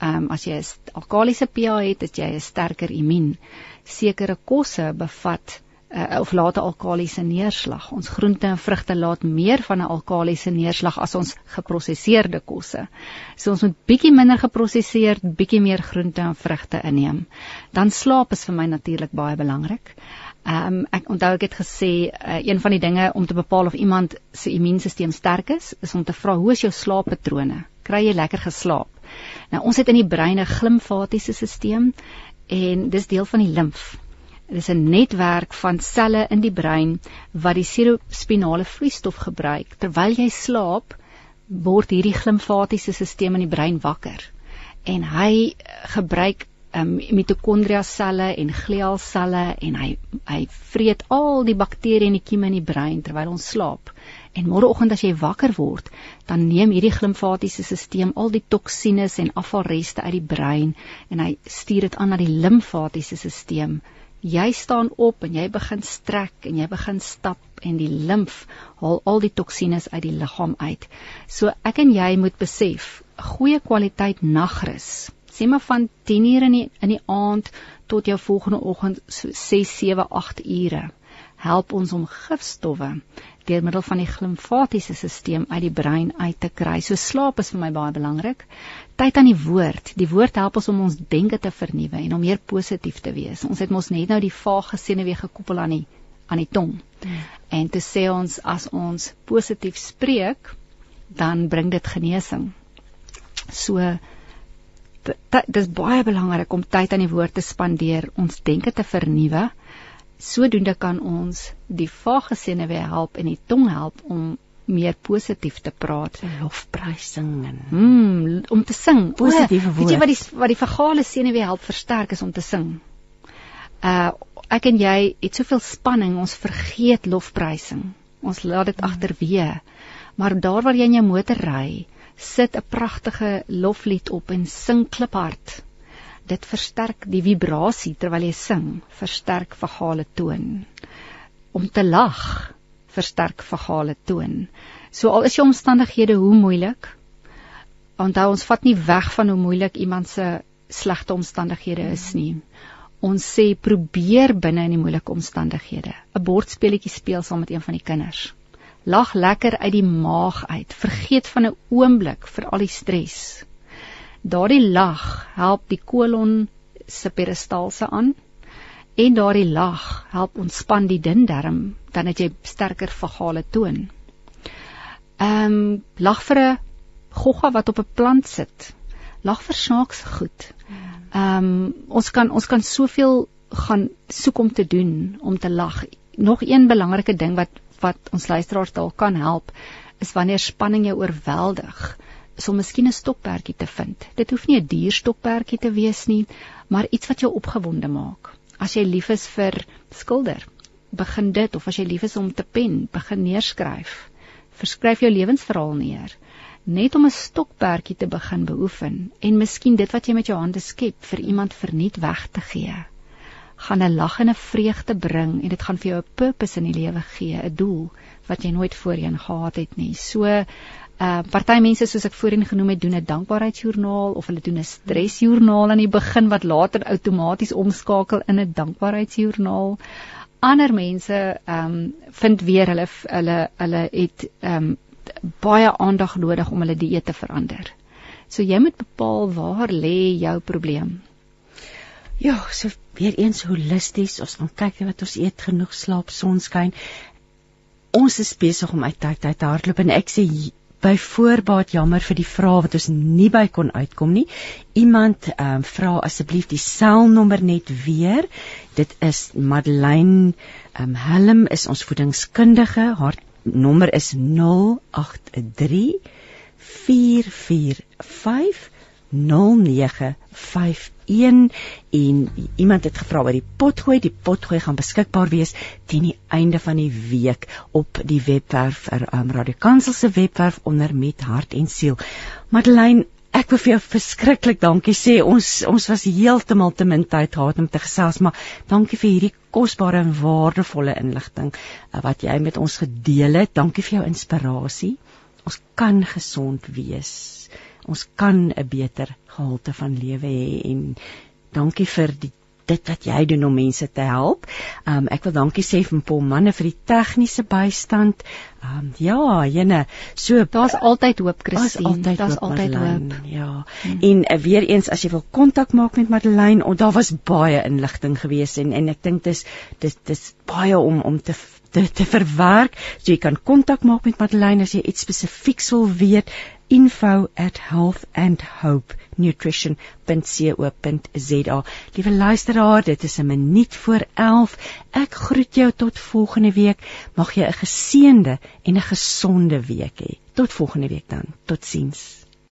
Ehm um, as jy 'n alkalisiese pH het, het jy 'n sterker immuun. Sekere kosse bevat uh, of laat 'n alkalisiese neerslag. Ons groente en vrugte laat meer van 'n alkalisiese neerslag as ons geprosesseerde kosse. So ons moet bietjie minder geprosesseerd, bietjie meer groente en vrugte inneem. Dan slaap is vir my natuurlik baie belangrik. Ehm um, ek onthou ek het gesê uh, een van die dinge om te bepaal of iemand se immuunstelsel sterk is, is om te vra hoe is jou slaappatrone? Kry jy lekker geslaap? Nou ons het in die brein 'n glimfatiese stelsel en dis deel van die limf. Dit is 'n netwerk van selle in die brein wat die serospinale vloeistof gebruik. Terwyl jy slaap, word hierdie glimfatiese stelsel in die brein wakker. En hy gebruik um, mitokondria selle en glial selle en hy hy vreet al die bakterieë en die kieme in die brein terwyl ons slaap. En môreoggend as jy wakker word, dan neem hierdie glimfatiese stelsel al die toksines en afvalreste uit die brein en hy stuur dit aan na die limfatiese stelsel jy staan op en jy begin strek en jy begin stap en die limf haal al die toksines uit die liggaam uit. So ek en jy moet besef, goeie kwaliteit nagrus. Sê maar van 10 ure in die, in die aand tot jou volgende oggend so 6, 7, 8 ure help ons om gifstowwe deur middel van die glimfatiese stelsel uit die brein uit te kry. So slaap is vir my baie belangrik. Tyd aan die woord. Die woord help ons om ons denke te vernuwe en om meer positief te wees. Ons het mos net nou die vaag gesenuwee gekoppel aan die aan die tong. Hmm. En te sê ons as ons positief spreek, dan bring dit genesing. So dis baie belangrik om tyd aan die woord te spandeer, ons denke te vernuwe. Sodoende kan ons die vage senuwee help en die tong help om meer positief te praat, lofprysing en mm, om te sing. Positiewe woorde. Weet jy wat die wat die vagale senuwee help versterk is om te sing. Uh ek en jy het soveel spanning, ons vergeet lofprysing. Ons laat dit mm. agterweë. Maar daar waar jy in jou motor ry, sit 'n pragtige loflied op en sing kliphard. Dit versterk die vibrasie terwyl jy sing, versterk vagale toon. Om te lag versterk vagale toon. So al is jou omstandighede hoe moeilik, onthou ons vat nie weg van hoe moeilik iemand se slegte omstandighede is nie. Ons sê probeer binne in die moeilike omstandighede 'n bordspeletjie speel saam met een van die kinders. Lag lekker uit die maag uit. Vergeet van 'n oomblik vir al die stres. Daardie lag help die kolon se peristalse aan en daardie lag help ontspan die dun darm, dan het jy sterker vagale toon. Ehm um, lag vir 'n gogga wat op 'n plant sit. Lag vir snaakse goed. Ehm um, ons kan ons kan soveel gaan soek om te doen om te lag. Nog een belangrike ding wat wat ons luisteraars dalk kan help is wanneer spanning jou oorweldig, om miskien 'n stokperdjie te vind. Dit hoef nie 'n duur stokperdjie te wees nie, maar iets wat jou opgewonde maak. As jy lief is vir skilder, begin dit of as jy lief is om te pen, begin neerskryf. Verskryf jou lewensverhaal neer net om 'n stokperdjie te begin beoefen en miskien dit wat jy met jou hande skep vir iemand verniet weg te gee gaan 'n lag en 'n vreugde bring en dit gaan vir jou 'n purpose in die lewe gee, 'n doel wat jy nooit voorheen gehad het nie. So uh party mense soos ek voorheen genoem het doen 'n dankbaarheidsjoernaal of hulle doen 'n stresjoernaal aan die begin wat later outomaties omskakel in 'n dankbaarheidsjoernaal. Ander mense ehm um, vind weer hulle hulle hulle het ehm um, baie aandag nodig om hulle dieet te verander. So jy moet bepaal waar lê jou probleem. Ja, so weer eens holisties, ons gaan kyk wat ons eet, genoeg slaap, sonskyn. Ons is besig om uit tyd uit te hardloop en ek sê by voorbaat jammer vir die vrae wat ons nie by kon uitkom nie. Iemand ehm um, vra asseblief die selnommer net weer. Dit is Madeleine ehm um, Helm is ons voedingskundige. Haar nommer is 083 445 0951 en iemand het gevra oor die potgooi. Die potgooi gaan beskikbaar wees teen die einde van die week op die webwerf vir um, Radio Kansel se webwerf onder met hart en siel. Madeleine ek wil vir jou verskriklik dankie sê. Ons ons was heeltemal te min tyd gehad om te gesels maar dankie vir hierdie kosbare en waardevolle inligting uh, wat jy met ons gedeel het. Dankie vir jou inspirasie. Ons kan gesond wees ons kan 'n beter gehalte van lewe hê en dankie vir die dit wat jy doen om mense te help. Um ek wil dankie sê vir Paul manne vir die tegniese bystand. Um ja, jene, so daar's altyd hoop, Christine. Daar's altyd hoop. Ja. Hmm. En uh, weer eens as jy wil kontak maak met Madeleine, oh, daar was baie inligting geweest en en ek dink dis dis dis baie om om te te, te verwerk. So jy kan kontak maak met Madeleine as jy iets spesifieks wil weet info@healthandhopenutrition.co.za. Liewe luisteraar, dit is 'n minuut voor 11. Ek groet jou tot volgende week. Mag jy 'n geseënde en 'n gesonde week hê. Tot volgende week dan. Totsiens.